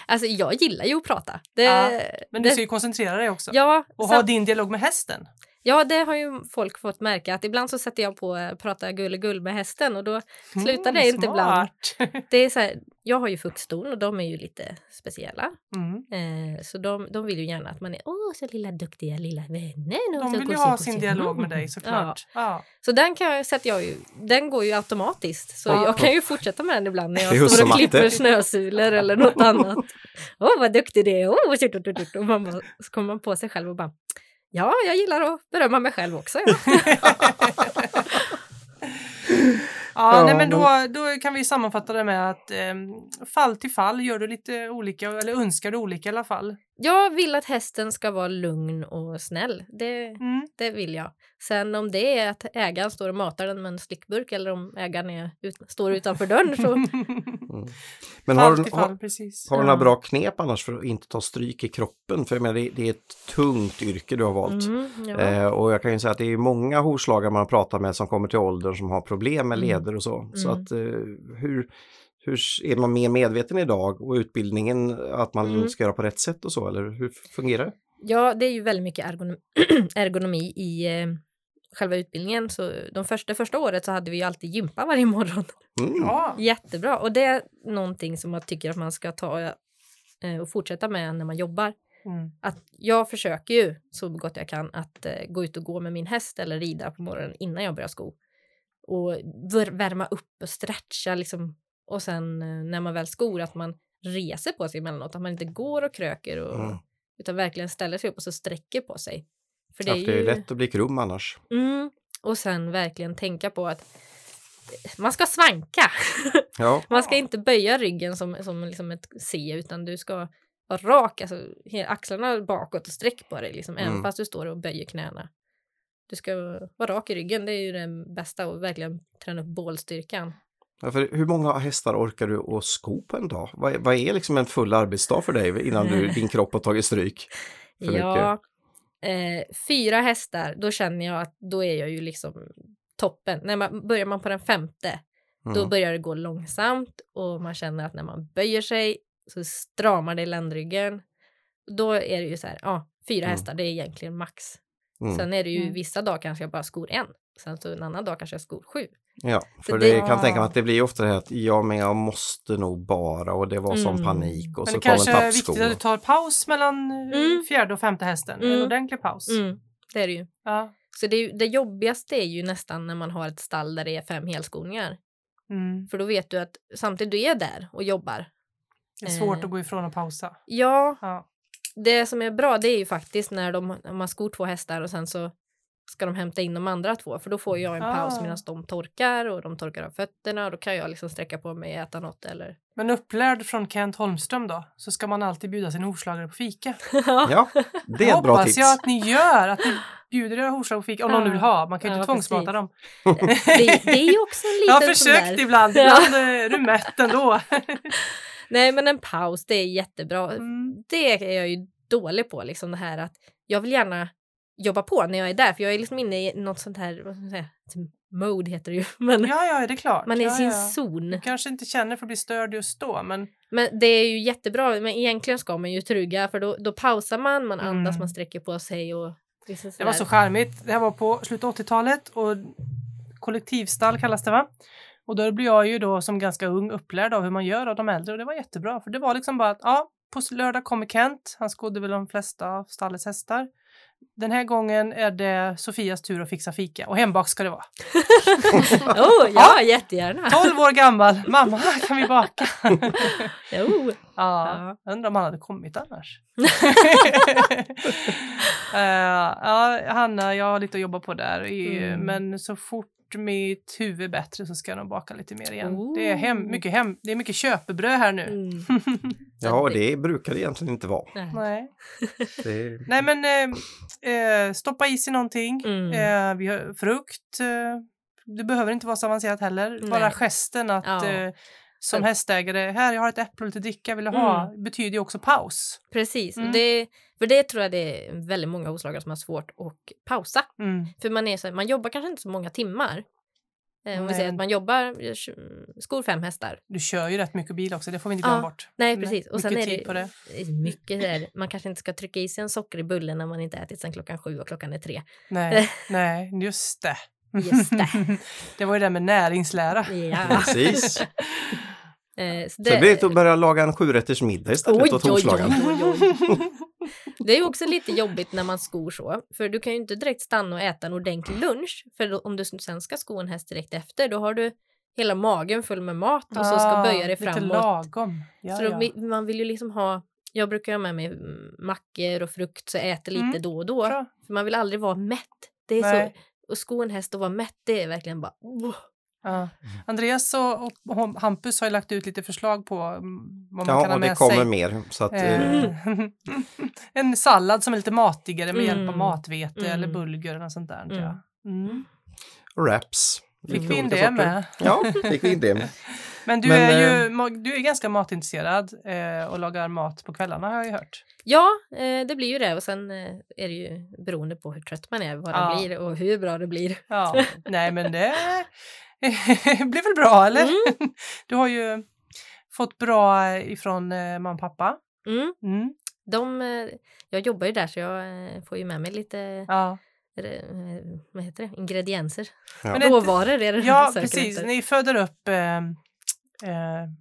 Alltså jag gillar ju att prata. Det, Ja, Men du det, ska ju koncentrera dig också. ja, och ha din dialog med hästen. Ja, det har ju folk fått märka att ibland så sätter jag på eh, prata gulligull med hästen och då Slutar det inte ibland? Mm, det är så här, jag har ju fuxton och de är ju lite speciella. Mm. Eh, så de, de vill ju gärna att man är åh så lilla duktiga lilla vännen. och De vill ju ha gosig." sin dialog med Mm. dig såklart. Ja. Så den kan jag, sätter jag ju, den går ju automatiskt. Så Ja. jag kan ju fortsätta med den ibland när jag står och klipper matte. snösulor eller något annat. Åh vad duktig det är! Tjut. och man bara, så kommer man på sig själv och bara Ja, jag gillar att berömma mig själv också. Ja. Ja, nej, men då, då kan vi sammanfatta det med att ehm, fall till fall gör du lite olika, eller önskar du olika i alla fall. Jag vill att hästen ska vara lugn och snäll. Det, Mm. det vill jag. Sen om det är att ägaren står och matar den med en slickburk eller om ägaren är ut, står utanför dörren så Men har fall du, har, har du några bra knep annars för att inte ta stryk i kroppen? För jag menar, det, det är ett tungt yrke du har valt. mm, ja. Eh, och jag kan ju säga att det är många hovslagare man pratar med som kommer till åldern som har problem med Mm. leder och så. Så Mm. att eh, hur, hur är man mer medveten idag och utbildningen att man Mm. ska göra på rätt sätt och så eller hur fungerar det? Ja, det är ju väldigt mycket ergonomi, ergonomi i eh, själva utbildningen. Så de första, första året så hade vi ju alltid gympa varje morgon. Mm. Ja. Jättebra. Och det är någonting som jag tycker att man ska ta eh, och fortsätta med när man jobbar. Mm. Att jag försöker ju så gott jag kan att eh, gå ut och gå med min häst eller rida på morgonen innan jag börjar sko. Och vär- värma upp och stretcha liksom. Och sen eh, när man väl skor att man reser på sig emellanåt. Att man inte går och kröker och, Mm. utan verkligen ställer sig upp och så sträcker på sig. För det är det är ju... lätt att bli krum annars. Mm, och sen verkligen tänka på att man ska svanka. Ja, Man ska inte böja ryggen som, som liksom ett C utan du ska vara rak, alltså axlarna bakåt och sträck på dig liksom, även Mm. fast du står och böjer knäna. Du ska vara rak i ryggen, det är ju det bästa och verkligen träna upp bålstyrkan. Ja, för hur många hästar orkar du att sko på en dag? Vad, vad är liksom en full arbetsdag för dig innan du, din kropp har tagit stryk? För ja, eh, fyra hästar, då känner jag att då är jag ju liksom toppen. När man, börjar man på den femte, då Mm. börjar det gå långsamt och man känner att när man böjer sig så stramar det i ländryggen. Då är det ju så här, ja, fyra Mm. hästar, det är egentligen max. Mm. Sen är det ju Mm. vissa dagar kanske jag bara skor en. Sen så en annan dag kanske jag skor sju. Ja, för För det, det- kan tänka mig att det blir ofta det här att ja, men jag måste nog bara och det var Mm. panik och Men så det kom en kanske är tappsko. viktigt att du tar paus mellan eh, Mm. fjärde och femte hästen. En Mm. ordentlig paus. Mm, det är det ju. Ja. Så det, det jobbigaste är ju nästan när man har ett stall där det är fem helskoningar. Mm. För då vet du att samtidigt du är där och jobbar. Det är svårt Eh. att gå ifrån och pausa. Ja, Ja. det som är bra det är ju faktiskt när de, man skor två hästar och sen så ska de hämta in de andra två för då får jag en paus Ah. medan de torkar och de torkar av fötterna och då kan jag liksom sträcka på mig och äta något eller Men upplärd från Kent Holmström då, så ska man alltid bbjuda sin hovslagare på fika. Ja, det är ett bra hoppas tips. jag att ni gör, att ni bjuder era hovslagare på fika om någon nu vill ha. Man kan ju Ja, inte tvångsmata dem. det, det är ju också en Jag liten har sån försökt där- ibland, Ja. ibland är du mätt ändå. Nej men en paus det är jättebra. Mm. Det är jag ju dålig på liksom det här att jag vill gärna jobba på när jag är där för jag är liksom inne i något sånt här, vad ska man säga, mode heter det ju. Men Ja, ja, det är klart. man är i ja, sin ja. zon. Du kanske inte känner för att bli störd just då, men Men det är ju jättebra, men egentligen ska man ju trygga för då, då pausar man, man andas, Mm. man sträcker på sig och liksom det var så charmigt. Det här var på slutet av 80-talet och kollektivstall kallas det va? Och då blir jag ju då som ganska ung upplärd av hur man gör av de äldre och det var jättebra för det var liksom bara att ja, på lördag kommer Kent, han skodde väl de flesta av stallets hästar. Den här gången är det Sofias tur att fixa fika och hembak ska det vara. oh, ja, jättegärna. 12 år gammal, mamma kan vi baka? Oh. Ja, Ja. undrar om han hade kommit annars. Eh, ja, Hanna, jag har lite att jobba på där. Mm. Men så fort mitt huvud är bättre så ska jag nog baka lite mer igen. Det, är hem, Oh. mycket hem, det är mycket köpebröd här nu. Mm. Ja, och det brukar det egentligen inte vara. Nej. Nej. Det, Nej men eh, eh, stoppa i sig någonting. Mm. Eh, vi har frukt. Eh, det behöver inte vara så avancerat heller. Bara Nej. gesten att Ja. eh, som hästägare, här jag har ett äpple och lite dricka, vill du ha? betyder ju också paus. Precis, Mm. det, för det tror jag det är väldigt många hovslagare som har svårt att pausa. Mm. För man, är så, man jobbar kanske inte så många timmar. Eh, om vi säger att man jobbar, skor fem hästar. Du kör ju rätt mycket bil också, det får vi inte glömma Ja, bort. Nej, precis. Och mycket sen är tid det, på det. mycket där. Man kanske inte ska trycka i sig en socker i bullen när man inte ätit sen klockan sju och klockan är tre. Nej, nej, just det. Just det. det var ju det med näringslära. Ja. precis. Eh, så Så det blir att börja laga en sjurätters middag istället Oj, åt oj. Det är ju också lite jobbigt när man skor så, för du kan ju inte direkt stanna och äta en ordentlig lunch, för då, om du sen ska sko en häst direkt efter, då har du hela magen full med mat och så ska Ah, böja dig Lite framåt. lagom. Ja, så då, ja. man vill ju liksom ha, jag brukar ha med mig mackor och frukt så jag äter lite Mm, då och då, Bra. för man vill aldrig vara mätt. Det är Nej. så, och sko en häst och vara mätt, det är verkligen bara, oh. Ja. Andreas och, och Hampus har ju lagt ut lite förslag på mm, vad man kan Ja, ha och det med kommer sig. mer. Så att, eh, Eh, en sallad som är lite matigare med hjälp av Mm. matvete eller Mm. bulgur eller sånt där. Mm. Ja. Mm. wraps. Fick Lite vi in det sorter. med? Ja, fick vi in det. Men du Men, är eh, ju ma- du är ganska matintresserad eh, och lagar mat på kvällarna har jag ju hört. Ja, eh, det blir ju det och sen eh, är det ju beroende på hur trött man är, vad Ja. det blir och hur bra det blir. Ja, nej men det blir väl bra eller? Mm. Du har ju fått bra ifrån eh, mamma och pappa. Mm. Mm. De, eh, jag jobbar ju där så jag eh, får ju med mig lite Ja, eh, vad heter det? ingredienser. Ja. Men det- Råvaror är det ja precis. efter. Ni föder upp eh, eh,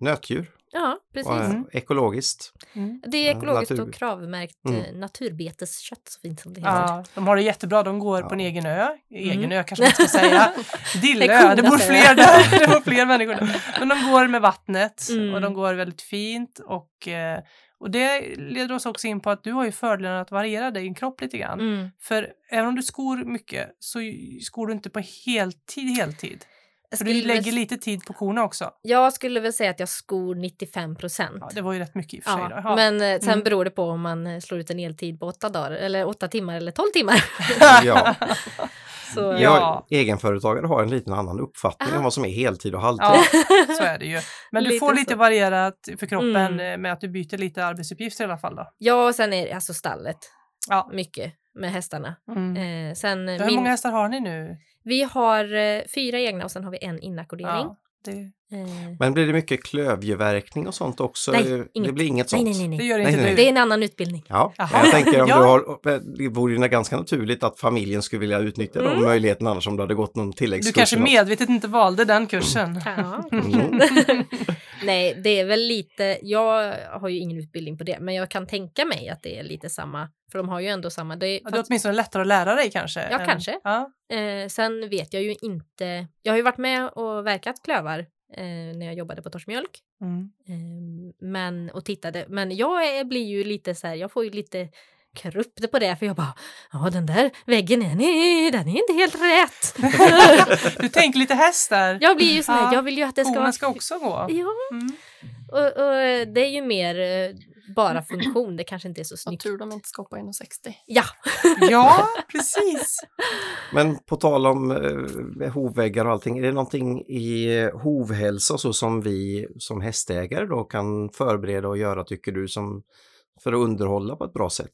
Nötdjur, Ja, precis. och, eh, Mm. ekologiskt. mm. Det är Ja, ekologiskt natur. och kravmärkt Mm. eh, naturbeteskött så fint som det heter. Ja, de har det jättebra. De går på en Ja. egen ö. Egen Mm. ö kanske man ska säga. Det Dillö, det bor fler där. Det bor fler människor där. Men de går med vattnet Mm. och de går väldigt fint. Och, eh, och det leder oss också in på att du har ju fördelen att variera din kropp lite grann. Mm. För även om du skor mycket så skor du inte på heltid heltid. För du skulle lägger väl, lite tid på korna också. jag skulle väl säga att jag skor 95 procent. Ja, det var ju rätt mycket i och för sig. Ja, då. Ja. men eh, sen Mm. beror det på om man eh, slår ut en eltid på åtta dagar eller åtta timmar eller tolv timmar. Ja. Så, Ja. Jag, egenföretagare har en liten annan uppfattning Ah. om vad som är heltid och halvtid. Ja, så är det ju. Men du Lite får lite så. varierat för kroppen Mm. eh, med att du byter lite arbetsuppgifter i alla fall. Då. Ja, och sen är det alltså stallet. Ja. Mycket med hästarna. Mm. Eh, sen, Hur min, många hästar har ni nu? Vi har eh, fyra egna och sen har vi en inackordering. Ja, det, Eh, Men blir det mycket klövjeverkning och sånt också? Nej, det inget. blir inget nej, sånt? nej, nej, det nej. gör Nej, inte nej. du. Det är en annan utbildning. Ja, jag tänker om Ja. du har, det vore ju ganska naturligt att familjen skulle vilja utnyttja de Mm. möjligheterna annars om du hade gått någon Du tilläggskurs. kanske eller något. medvetet inte valde den kursen. Ja. Mm. Nej, det är väl lite, jag har ju ingen utbildning på det, men jag kan tänka mig att det är lite samma, för de har ju ändå samma. Det är, Ja, det är åtminstone lättare att lära dig kanske. Ja, än- kanske. Ja. eh, sen vet jag ju inte, jag har ju varit med och verkat klövar eh, när jag jobbade på Torsmjölk. Mm. Eh, men, och tittade. Men jag är, blir ju lite så här, jag får ju lite krupp på det för jag bara, ja den där väggen är, nej, den är inte helt rätt. Du tänker lite häst där. jag blir ju sån här, Ja, jag vill ju att det ska vara... ska också gå. Ja, Mm. och, och det är ju mer eh, bara funktion, det kanske inte är så snyggt. tur de inte ska hoppa 1,60. Ja, Ja, precis. Men på tal om eh, hovväggar och allting, är det någonting i eh, hovhälsa så som vi som hästägare då kan förbereda och göra tycker du som för att underhålla på ett bra sätt?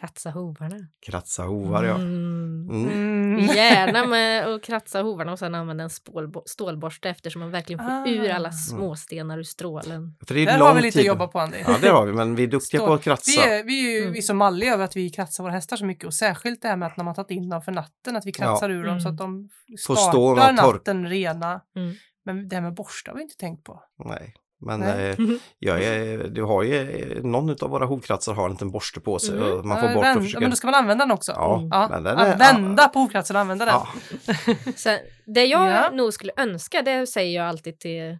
kratsa hovarna. Kratsa hovar ja. Mm. Mm. Mm. Gärna med att kratsa hovarna och sen använda en spålbo- stålborste eftersom man verkligen får ur alla Ah. småstenar ur strålen. För det är Där lång har vi lite att jobba på Andy. Ja det har vi, men vi är duktiga Stå- på att kratsa. Vi är, vi är ju Mm. vi är så malliga över att vi kratsar våra hästar så mycket och särskilt det här med att när man tagit in dem för natten att vi kratsar ur dem Mm. så att de startar natten rena. Mm. Men det här med borstar har vi inte tänkt på. Nej. Men eh, jag är, du har ju, eh, någon av våra hovkratsar har en liten borste på sig Mm. och man får Ja, bort vänd- och ja, försöka... men då ska man använda den också. Ja, Ja, men den är... vända på hovkratsen och använda den. Ja, Sen, det jag Ja. nog skulle önska, det säger jag alltid till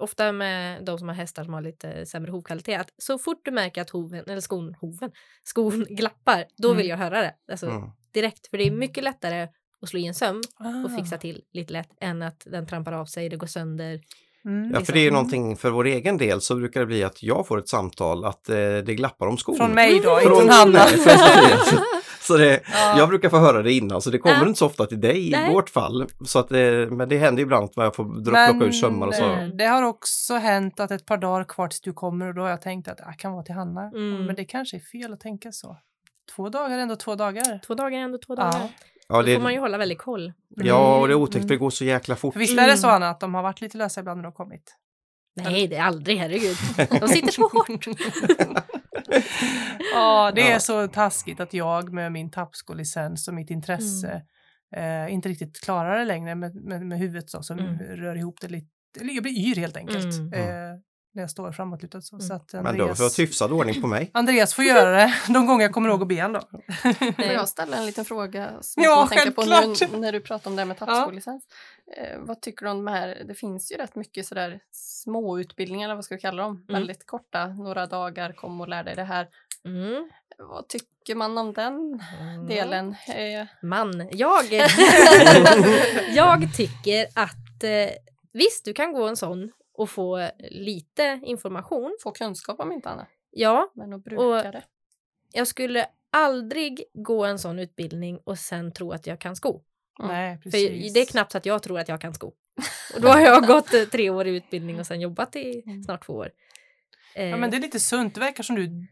Ofta med de som har hästar som har lite sämre hovkvalitet, att så fort du märker att hoven, eller skon, hoven, skon glappar, då vill Mm. jag höra det. Alltså, mm. Direkt, för det är mycket lättare att slå i en söm och Ah. fixa till lite lätt än att den trampar av sig, det går sönder. Mm. ja, för det är ju någonting för vår egen del så brukar det bli att jag får ett samtal att eh, det glappar om skon. Från mig då, Från Hanna. Så det, Ja. jag brukar få höra det innan så det kommer Ja. inte så ofta till dig Nej. i vårt fall. Så att det, men det händer ju ibland att jag får plocka ur sömmar och så. eh, det har också hänt att ett par dagar kvar tills du kommer och då har jag tänkt att jag kan vara till Hanna. Mm. Men det kanske är fel att tänka så. Två dagar är ändå två dagar. Två dagar är ändå två dagar. Ja, Då det, får man ju hålla väldigt koll. ja, och det är otäckt Mm. det går så jäkla fort. För visst är det så Mm. Anna att de har varit lite lösa ibland när de har kommit? Nej, det är aldrig, herregud. De sitter så hårt. Ja, det är Ja. så taskigt att jag med min tappskolicens och mitt intresse eh, inte riktigt klarar det längre med, med, med huvudet så, som Mm. rör ihop det lite. Eller jag blir yr helt enkelt Mm. eh, när jag står framåtlutad så. Mm. så att Men då Andreas, får jag hyfsad ordning på mig. Andreas får göra det de gånger jag kommer ihåg att be då. Får jag ställa en liten fråga som Ja, jag tänka på nu när du pratar om det här med tappskolicens? Eh, vad tycker du om de här, det finns ju rätt mycket sådär små utbildningar, eller vad ska vi kalla dem, väldigt korta, några dagar, kom och lär dig det här. Mm. Vad tycker man om den delen? Eh, Man, jag, jag tycker att eh, visst, du kan gå en sån och få lite information. få kunskap om inte annat, Ja, men att bruka Och- det. jag skulle aldrig gå en sån utbildning och sen tro att jag kan sko. Mm. Nej, För precis. det är knappt så att jag tror att jag kan sko. Och då har jag gått eh, tre år i utbildning och sen jobbat i Mm. snart två år. Eh, Ja, men det är lite sunt. Det verkar som du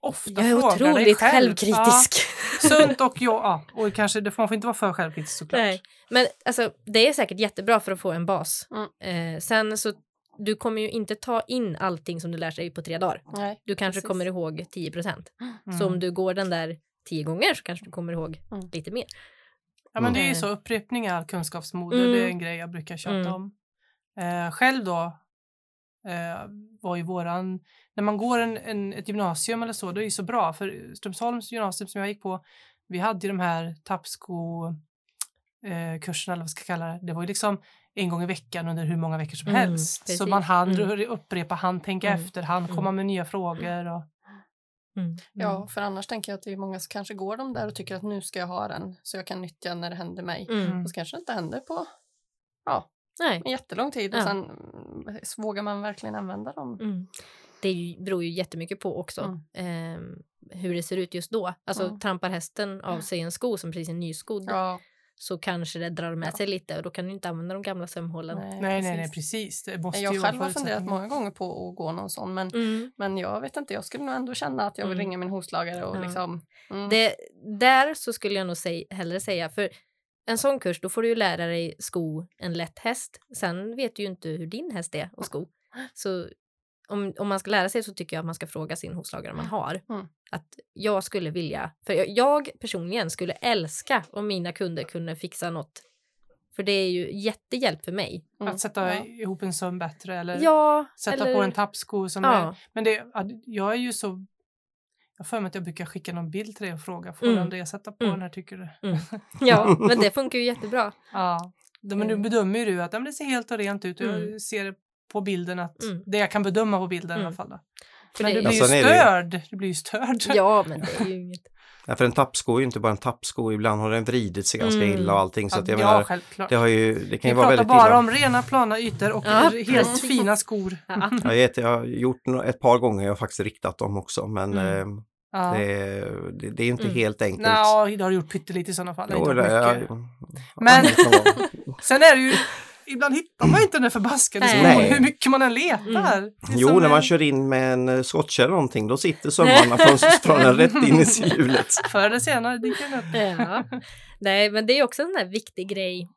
ofta jag är frågar dig otroligt själv. självkritisk. Ja, sunt och ja, ja, och kanske, det får, man får inte vara för självkritisk såklart. Nej, men alltså det är säkert jättebra för att få en bas. Mm. Eh, sen så du kommer ju inte ta in allting som du lär sig på tre dagar. Nej, Du kanske Precis. kommer ihåg 10 procent. Mm. Så om du går den där tio gånger så kanske du kommer ihåg Mm. lite mer. Ja men det är ju Mm. så, upprepning är all kunskapsmoder, Mm. det är en grej jag brukar tjata Mm. om. Eh, själv då eh, var ju våran, när man går en, en, ett gymnasium eller så, då är det ju så bra för Strömsholms gymnasium som jag gick på, vi hade ju de här tappsko eh, kurserna eller vad ska jag kalla det. Det var ju liksom en gång i veckan under hur många veckor som Mm, helst. Så precis. man hann Mm. upprepa, hann tänka Mm, efter, hann mm. komma med nya frågor. Och, Mm. Ja, för annars tänker jag att det är många som kanske går de där och tycker att nu ska jag ha den så jag kan nyttja när det händer mig. Mm. Och så kanske det inte händer på ja, Nej. en jättelång tid och Ja. sen så vågar man verkligen använda dem. Mm. Det beror ju jättemycket på också ehm, hur det ser ut just då. Alltså Mm. trampar hästen av sig en sko som precis är nyskodd Ja, så kanske det drar med Ja. sig lite och då kan du inte använda de gamla sömhålen. nej, nej, nej, nej, precis. Det måste Jag ju själv har funderat många gånger på att gå någon sån men, Mm. men jag vet inte, jag skulle nog ändå känna att jag vill Mm. ringa min hovslagare och Ja. liksom mm, Det, där så skulle jag nog säg, hellre säga, för en sån kurs då får du ju lära dig sko en lätt häst. Sen vet du ju inte hur din häst är att sko. Så om, om man ska lära sig så tycker jag att man ska fråga sin hovslagare om man har. Mm. Att jag skulle vilja, för jag, jag personligen skulle älska om mina kunder kunde fixa något. För det är ju jättehjälp för mig. mm, Att sätta ja. ihop en söm bättre eller Ja, sätta eller, på en tappsko som Ja. är... Men det, ja, jag är ju så... Jag för mig att jag brukar skicka någon bild till dig och fråga, får Mm. Andreas sätta på Mm. den här tycker du? ja, men det funkar ju jättebra. Ja. men nu Mm. bedömer ju du att ja, det ser helt och rent ut. Mm. Jag ser på bilden att Mm. det jag kan bedöma på bilden i Mm. alla fall. Då. För Men det- du blir ju sen är det ju- störd. Du blir ju störd. Ja, men det är ju inget. Ja, för en tappsko är ju inte bara en tappsko, ibland har den vridit sig ganska Mm. illa och allting. Så att jag ja, menar, självklart. det, har ju, det kan Vi ju vara pratar väldigt bara illa. om rena plana ytor och Ja, helt fina skor. Ja. Jag, vet, jag har gjort no- ett par gånger, jag har faktiskt riktat dem också, men Mm. eh, Ja. det, är- det, det är inte Mm. helt enkelt. Nå, det har du gjort pyttelite i sådana fall. Jo, det, ja, ja, Men-. Sen är det ju, ibland hittar man inte den där förbaskade Nej. skon hur mycket man än letar. Mm. Jo, när man en- kör in med en eh, skottkärra eller någonting, då sitter sömmarna från, från en rätt in i hjulet. Förr eller senare dyker den upp. Ja. Nej, men det är också en sån där viktig grej.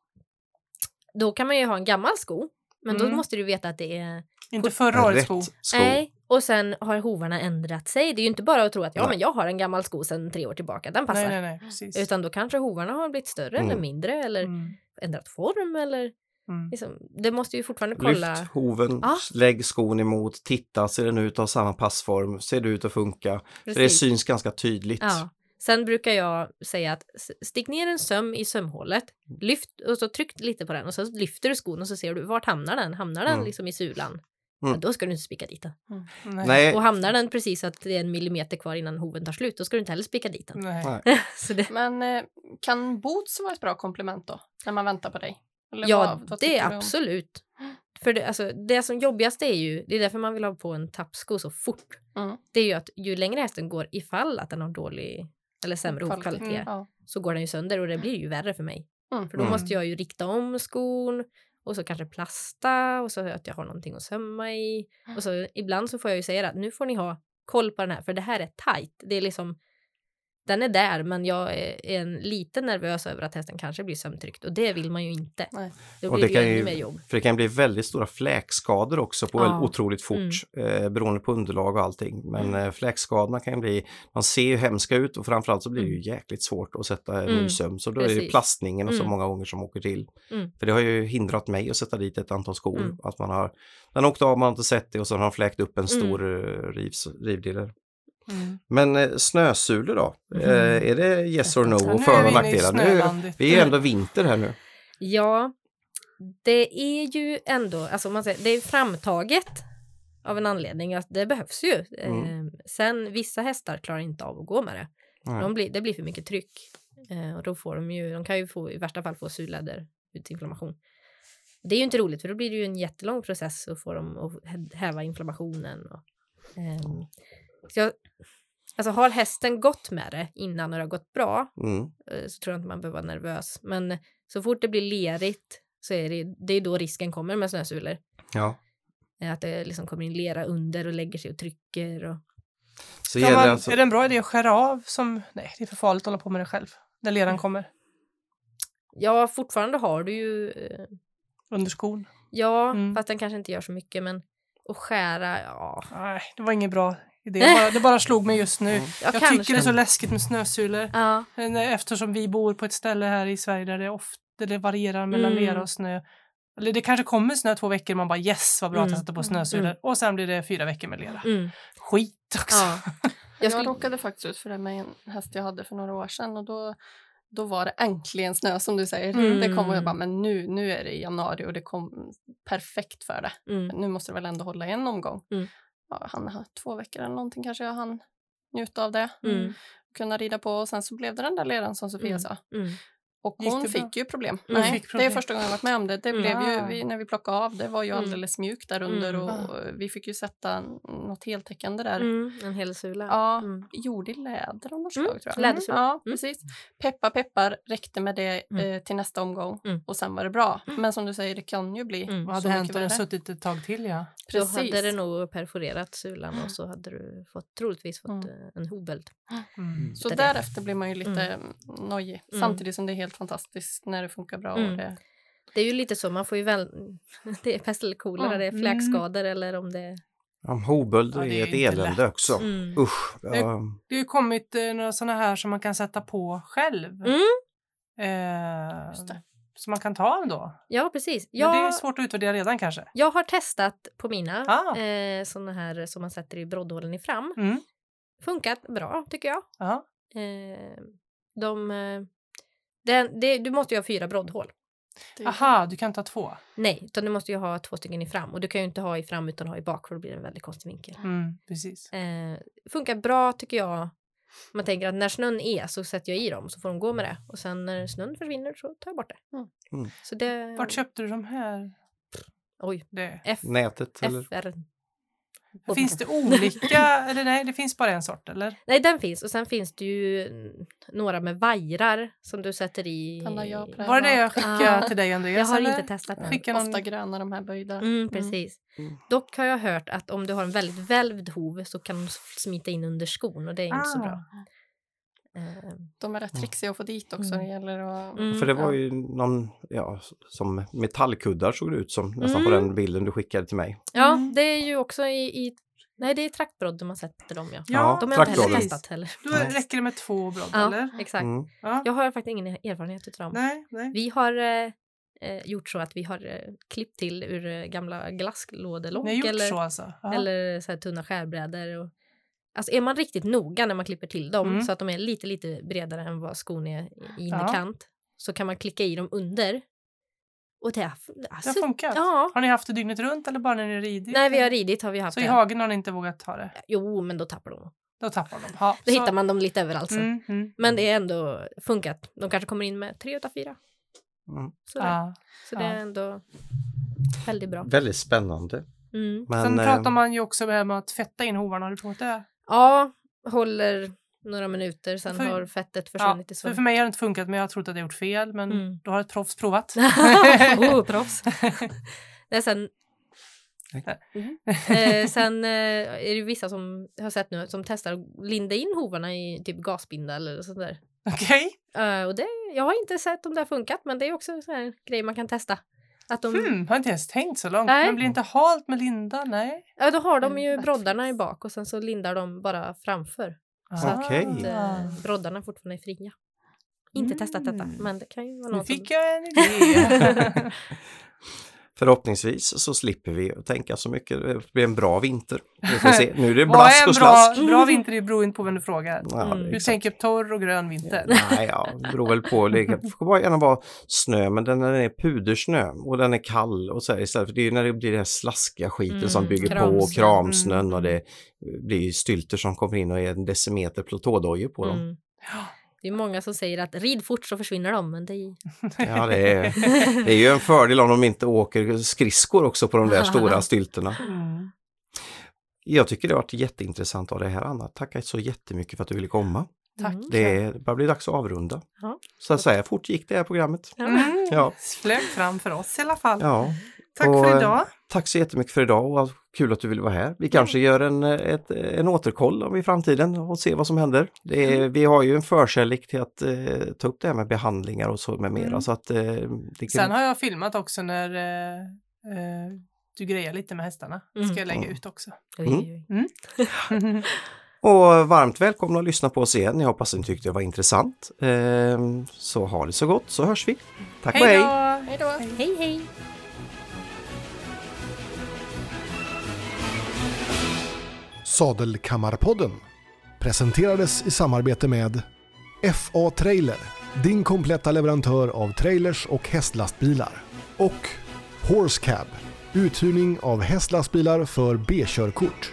Då kan man ju ha en gammal sko, men då Mm. måste du veta att det är... Inte förra årets sko. sko. Nej, och sen har hovarna ändrat sig. Det är ju inte bara att tro att ja, Nej. men jag har en gammal sko sedan tre år tillbaka, den passar. Nej, nej. Utan då kanske hovarna har blivit större eller Mm. mindre eller Mm. ändrat form eller Mm. liksom, det måste ju fortfarande kolla. Lyft hoven, Ja. lägg skon emot, titta, ser den ut att ha samma passform, ser det ut att funka? För det syns ganska tydligt. Ja. Sen brukar jag säga att stick ner en söm i sömhålet, lyft och så tryck lite på den och så lyfter du skon och så ser du vart hamnar den? Hamnar den Mm. liksom i sulan? Mm. Ja, då ska du inte spika dit den. Nej. Nej, Och hamnar den precis så att det är en millimeter kvar innan hoven tar slut, då ska du inte heller spika dit den. Nej. Nej. så det, Men eh, kan boots vara ett bra komplement då? När man väntar på dig? Eller ja, vad- vad det är absolut. För det, alltså, det som jobbigast är ju, det är därför man vill ha på en tappsko så fort. Mm. Det är ju att ju längre hästen går ifall att den har dålig eller sämre Kvalitet. hovkvalitet Mm. Ja. så går den ju sönder och det blir ju värre för mig. Mm. För då Mm. måste jag ju rikta om skon och så kanske plasta och så att jag har någonting att sömma i. Och så ibland så får jag ju säga att nu får ni ha koll på den här för det här är tight. Det är liksom den är där men jag är en lite nervös över att hästen kanske blir sömntryckt och det vill man ju inte. Nej. Då Och blir det det, kan ju mer jobb. för det kan bli väldigt stora fläkskador också på Ja. otroligt fort eh, beroende på underlag och allting. Men Mm. eh, fläkskadorna kan ju bli, man ser ju hemska ut och framförallt så blir det ju jäkligt svårt att sätta en ny Mm. söm. Så då är det Precis. plastningen och så Mm. många gånger som åker till. Mm. För det har ju hindrat mig att sätta dit ett antal skor. Mm. Att man har, den har åkt av, man har inte sett det och så har de fläkt upp en Mm. stor mm. rivs, rivdelar. Mm. Men eh, snösulor då? Mhm. Eh, är det yes or no och för och nackdelar? Nu, vi är ändå vinter här nu. Ja, det är ju ändå, alltså man säger, det är framtaget av en anledning att det behövs ju. Mm. Eh, sen vissa hästar klarar inte av att gå med det. De blir, det blir för mycket tryck. Eh, och då får de ju, de kan ju få, i värsta fall få surläderutinflammation. Det är ju inte roligt för då blir det ju en jättelång process att få dem att hä- häva inflammationen. Och, ehm, så jag, alltså har hästen gått med det innan och det har gått bra Mm. eh, så tror jag inte man behöver vara nervös. Men så fort det blir lerigt så är det, det är då risken kommer med snösulor. Ja. Eh, Att det liksom kommer in lera under och lägger sig och trycker. Och... Så man, alltså, Är det en bra idé att skära av som... Nej, det är för farligt att hålla på med det själv. När leran kommer. Ja, fortfarande har du ju eh, Under skon. Ja, Mm. fast den kanske inte gör så mycket men att skära, ja. Nej, det var ingen bra idé. Det bara, det bara slog mig just nu. Mm. Jag, Jag tycker det är så läskigt med snösulor. Ja, Eh, Eftersom vi bor på ett ställe här i Sverige där det ofta det varierar mellan Mm. lera och snö. Eller det kanske kommer snö två veckor och man bara yes vad bra att jag Mm. sätter på snösulor. Mm. Och sen blir det fyra veckor med lera. mm, Skit också. ja. Jag, Jag skulle, råkade faktiskt ut för det med en häst jag hade för några år sedan och då, då var det äntligen snö som du säger. Mm. Det kom och jag bara, men nu, nu är det i januari och det kom perfekt för det. mm, Nu måste det väl ändå hålla en omgång. Mm. Han har två veckor eller någonting kanske jag hann njuta av det. mm, Kunna rida på och sen så blev det den där leran som Sofia Mm. sa. Och Gick hon det fick ju problem. Mm. Nej, Fick det problem. är första gången jag varit med om det. Det blev ju, Ah. vi, när vi plockade av, det var ju Mm. alldeles mjukt där under Mm. och vi fick ju sätta något heltäckande där. mm, en hel sula. Ja, Mm. gjord i läder av något slag tror jag. lädersula. Ja, Mm. precis. Peppar peppar räckte med det eh, till nästa omgång Mm. och sen var det bra. Men som du säger, det kan ju bli Mm. Vad hade så hänt om den suttit ett tag till ja? Då Precis. hade det nog perforerat sulan och så hade du fått, troligtvis fått Mm. eh, en hovböld. Mm. Så det. därefter blir man ju lite mm. nojig. Samtidigt som det är helt fantastiskt när det funkar bra. Mm. Och det, Det är ju lite så, man får ju väl... Det är pest eller kolera, Ja. det är fläkskador eller om det... ja, hovböld Ja, är, det är ett inte elände också. Mm. Usch. Ja, Det har ju kommit eh, några sådana här som man kan sätta på själv. Mm. Eh, som man kan ta av då. Ja, precis. Men det är Jag, svårt att utvärdera redan kanske. jag har testat på mina Ah. eh, såna här som man sätter i broddhålen i fram. Mm. Funkat bra tycker jag. Ja. Eh, de, eh, det, du måste ju ha fyra broddhål. Aha, du kan ta två. Nej, utan du måste ju ha två stycken i fram och du kan ju inte ha i fram utan ha i bak för då blir det en väldigt konstig vinkel. Mm, precis. Eh, funkar bra tycker jag. Man tänker att när snön är så sätter jag i dem så får de gå med det och sen när snön försvinner så tar jag bort det. Mm. Mm. Så det... Vart köpte du de här? Oj, Det. F, Nätet eller? FR. Finns det olika, eller nej, det finns bara en sort eller? Nej, den finns och sen finns det ju mm, några med vajrar som du sätter i. Var det det jag skickade Ah, till dig Andreas? Jag har eller? inte testat den. Skicka någon... Ofta gröna de här böjda. Mm, precis. Mm. Dock har jag hört att om du har en väldigt välvd hov så kan de smita in under skon och det är inte så Ah. bra. Eh, De är rätt trixiga att få dit också. Mm. Det gäller att... Mm. För det var Ja. ju någon, ja, som metallkuddar såg det ut som nästan på Mm. den bilden du skickade till mig. Ja, Mm. det är ju också i, i nej det är traktbrodden man sätter dem ja. Ja, De har jag inte heller testat heller. Då räcker det med två brodd Ja, eller? exakt. Mm. Ja. Jag har faktiskt ingen erfarenhet utav dem. Nej, nej. Vi har eh, eh, gjort så att vi har eh, klippt till ur eh, gamla glasslådelock Ni har gjort eller, så alltså? Ja. eller så här tunna skärbrädor. Och, alltså är man riktigt noga när man klipper till dem Mm. så att de är lite lite bredare än vad skon är i Ja. innerkant så kan man klicka i dem under. Och det, har- Det alltså, har funkat? Ja. Har ni haft det dygnet runt eller bara när ni ridit? Nej, vi har ridit har vi haft Så i det. hagen har ni inte vågat ha det? Jo, men då tappar de. Då tappar de. Ja, Då så- hittar man dem lite överallt sen. Mm, mm. Men det är ändå funkat. De kanske kommer in med tre utav fyra. Mm. Sådär. Ja. Så det är ja. ändå väldigt bra. Väldigt spännande. Mm. Men, Sen eh, pratar man ju också om att fetta in hovarna. Har du provat det? Ja, håller några minuter, sen För- har fettet Ja, försvunnit i för, svamp. för mig har det inte funkat men jag har trott att jag gjort fel. Men Mm. då har ett proffs provat. oh, proffs. Nej, sen Mm. eh, sen eh, är det vissa som jag har sett nu som testar att linda in hovarna i typ gasbinda eller sånt där. Okej. Eh, och det, jag har inte sett om det har funkat men det är också en grej man kan testa. Att de, Hmm, har inte ens tänkt så långt. Nej. Men blir inte halt med Linda? Nej. ja, då har de Mm, ju broddarna i bak och sen så lindar de bara framför. Så Ah. att Okej. eh, broddarna fortfarande är fria. Inte testat detta Mm. men det kan ju vara Nu något fick som... jag en idé. Förhoppningsvis så slipper vi tänka så mycket. Det blir en bra vinter. Vi får se. Nu är det blask och bra, slask. bra vinter det beror inte på vem du frågar. Ja, Mm. Du tänker torr och grön vinter. Nej, ja, det beror väl på. Det får gärna vara snö, men den är pudersnö och den är kall och så här istället för det är när det blir den slaskiga skiten Mm, som bygger på kramsnö. och kramsnön Mm. och det blir stylter som kommer in och är en decimeter platådojor på dem. Mm. Det är många som säger att rid fort så försvinner de men det är... Ja, det är, det är ju en fördel om de inte åker skridskor också på de där stora stylterna. Mm. Jag tycker det har varit jätteintressant av det här Anna. Tackar så jättemycket för att du ville komma. Tack. Mm. Det börjar bli dags att avrunda. Ja. Så att säga, fort gick det här programmet. Mm. Ja. Flög fram för oss i alla fall. Ja, Tack och, för idag. Tack så jättemycket för idag och kul att du ville vara här. Vi kanske gör en, ett, en återkoll om i framtiden och se vad som händer. Det är, Mm. Vi har ju en förkärlek till att eh, ta upp det här med behandlingar och så med mera. Mm. Så att, eh, det kan, Sen har jag filmat också när eh, eh, du grejar lite med hästarna. Det ska jag lägga Mm. ut också. Mm. oj. Och varmt välkomna att lyssna på oss igen. Jag hoppas att ni tyckte det var intressant. Eh, så ha det så gott så hörs vi. Tack och Hej hej! då! Hej! Hej Sadelkammarpodden presenterades i samarbete med FA Trailer, din kompletta leverantör av trailers och hästlastbilar. Och Horse Cab, uthyrning av hästlastbilar för B-körkort.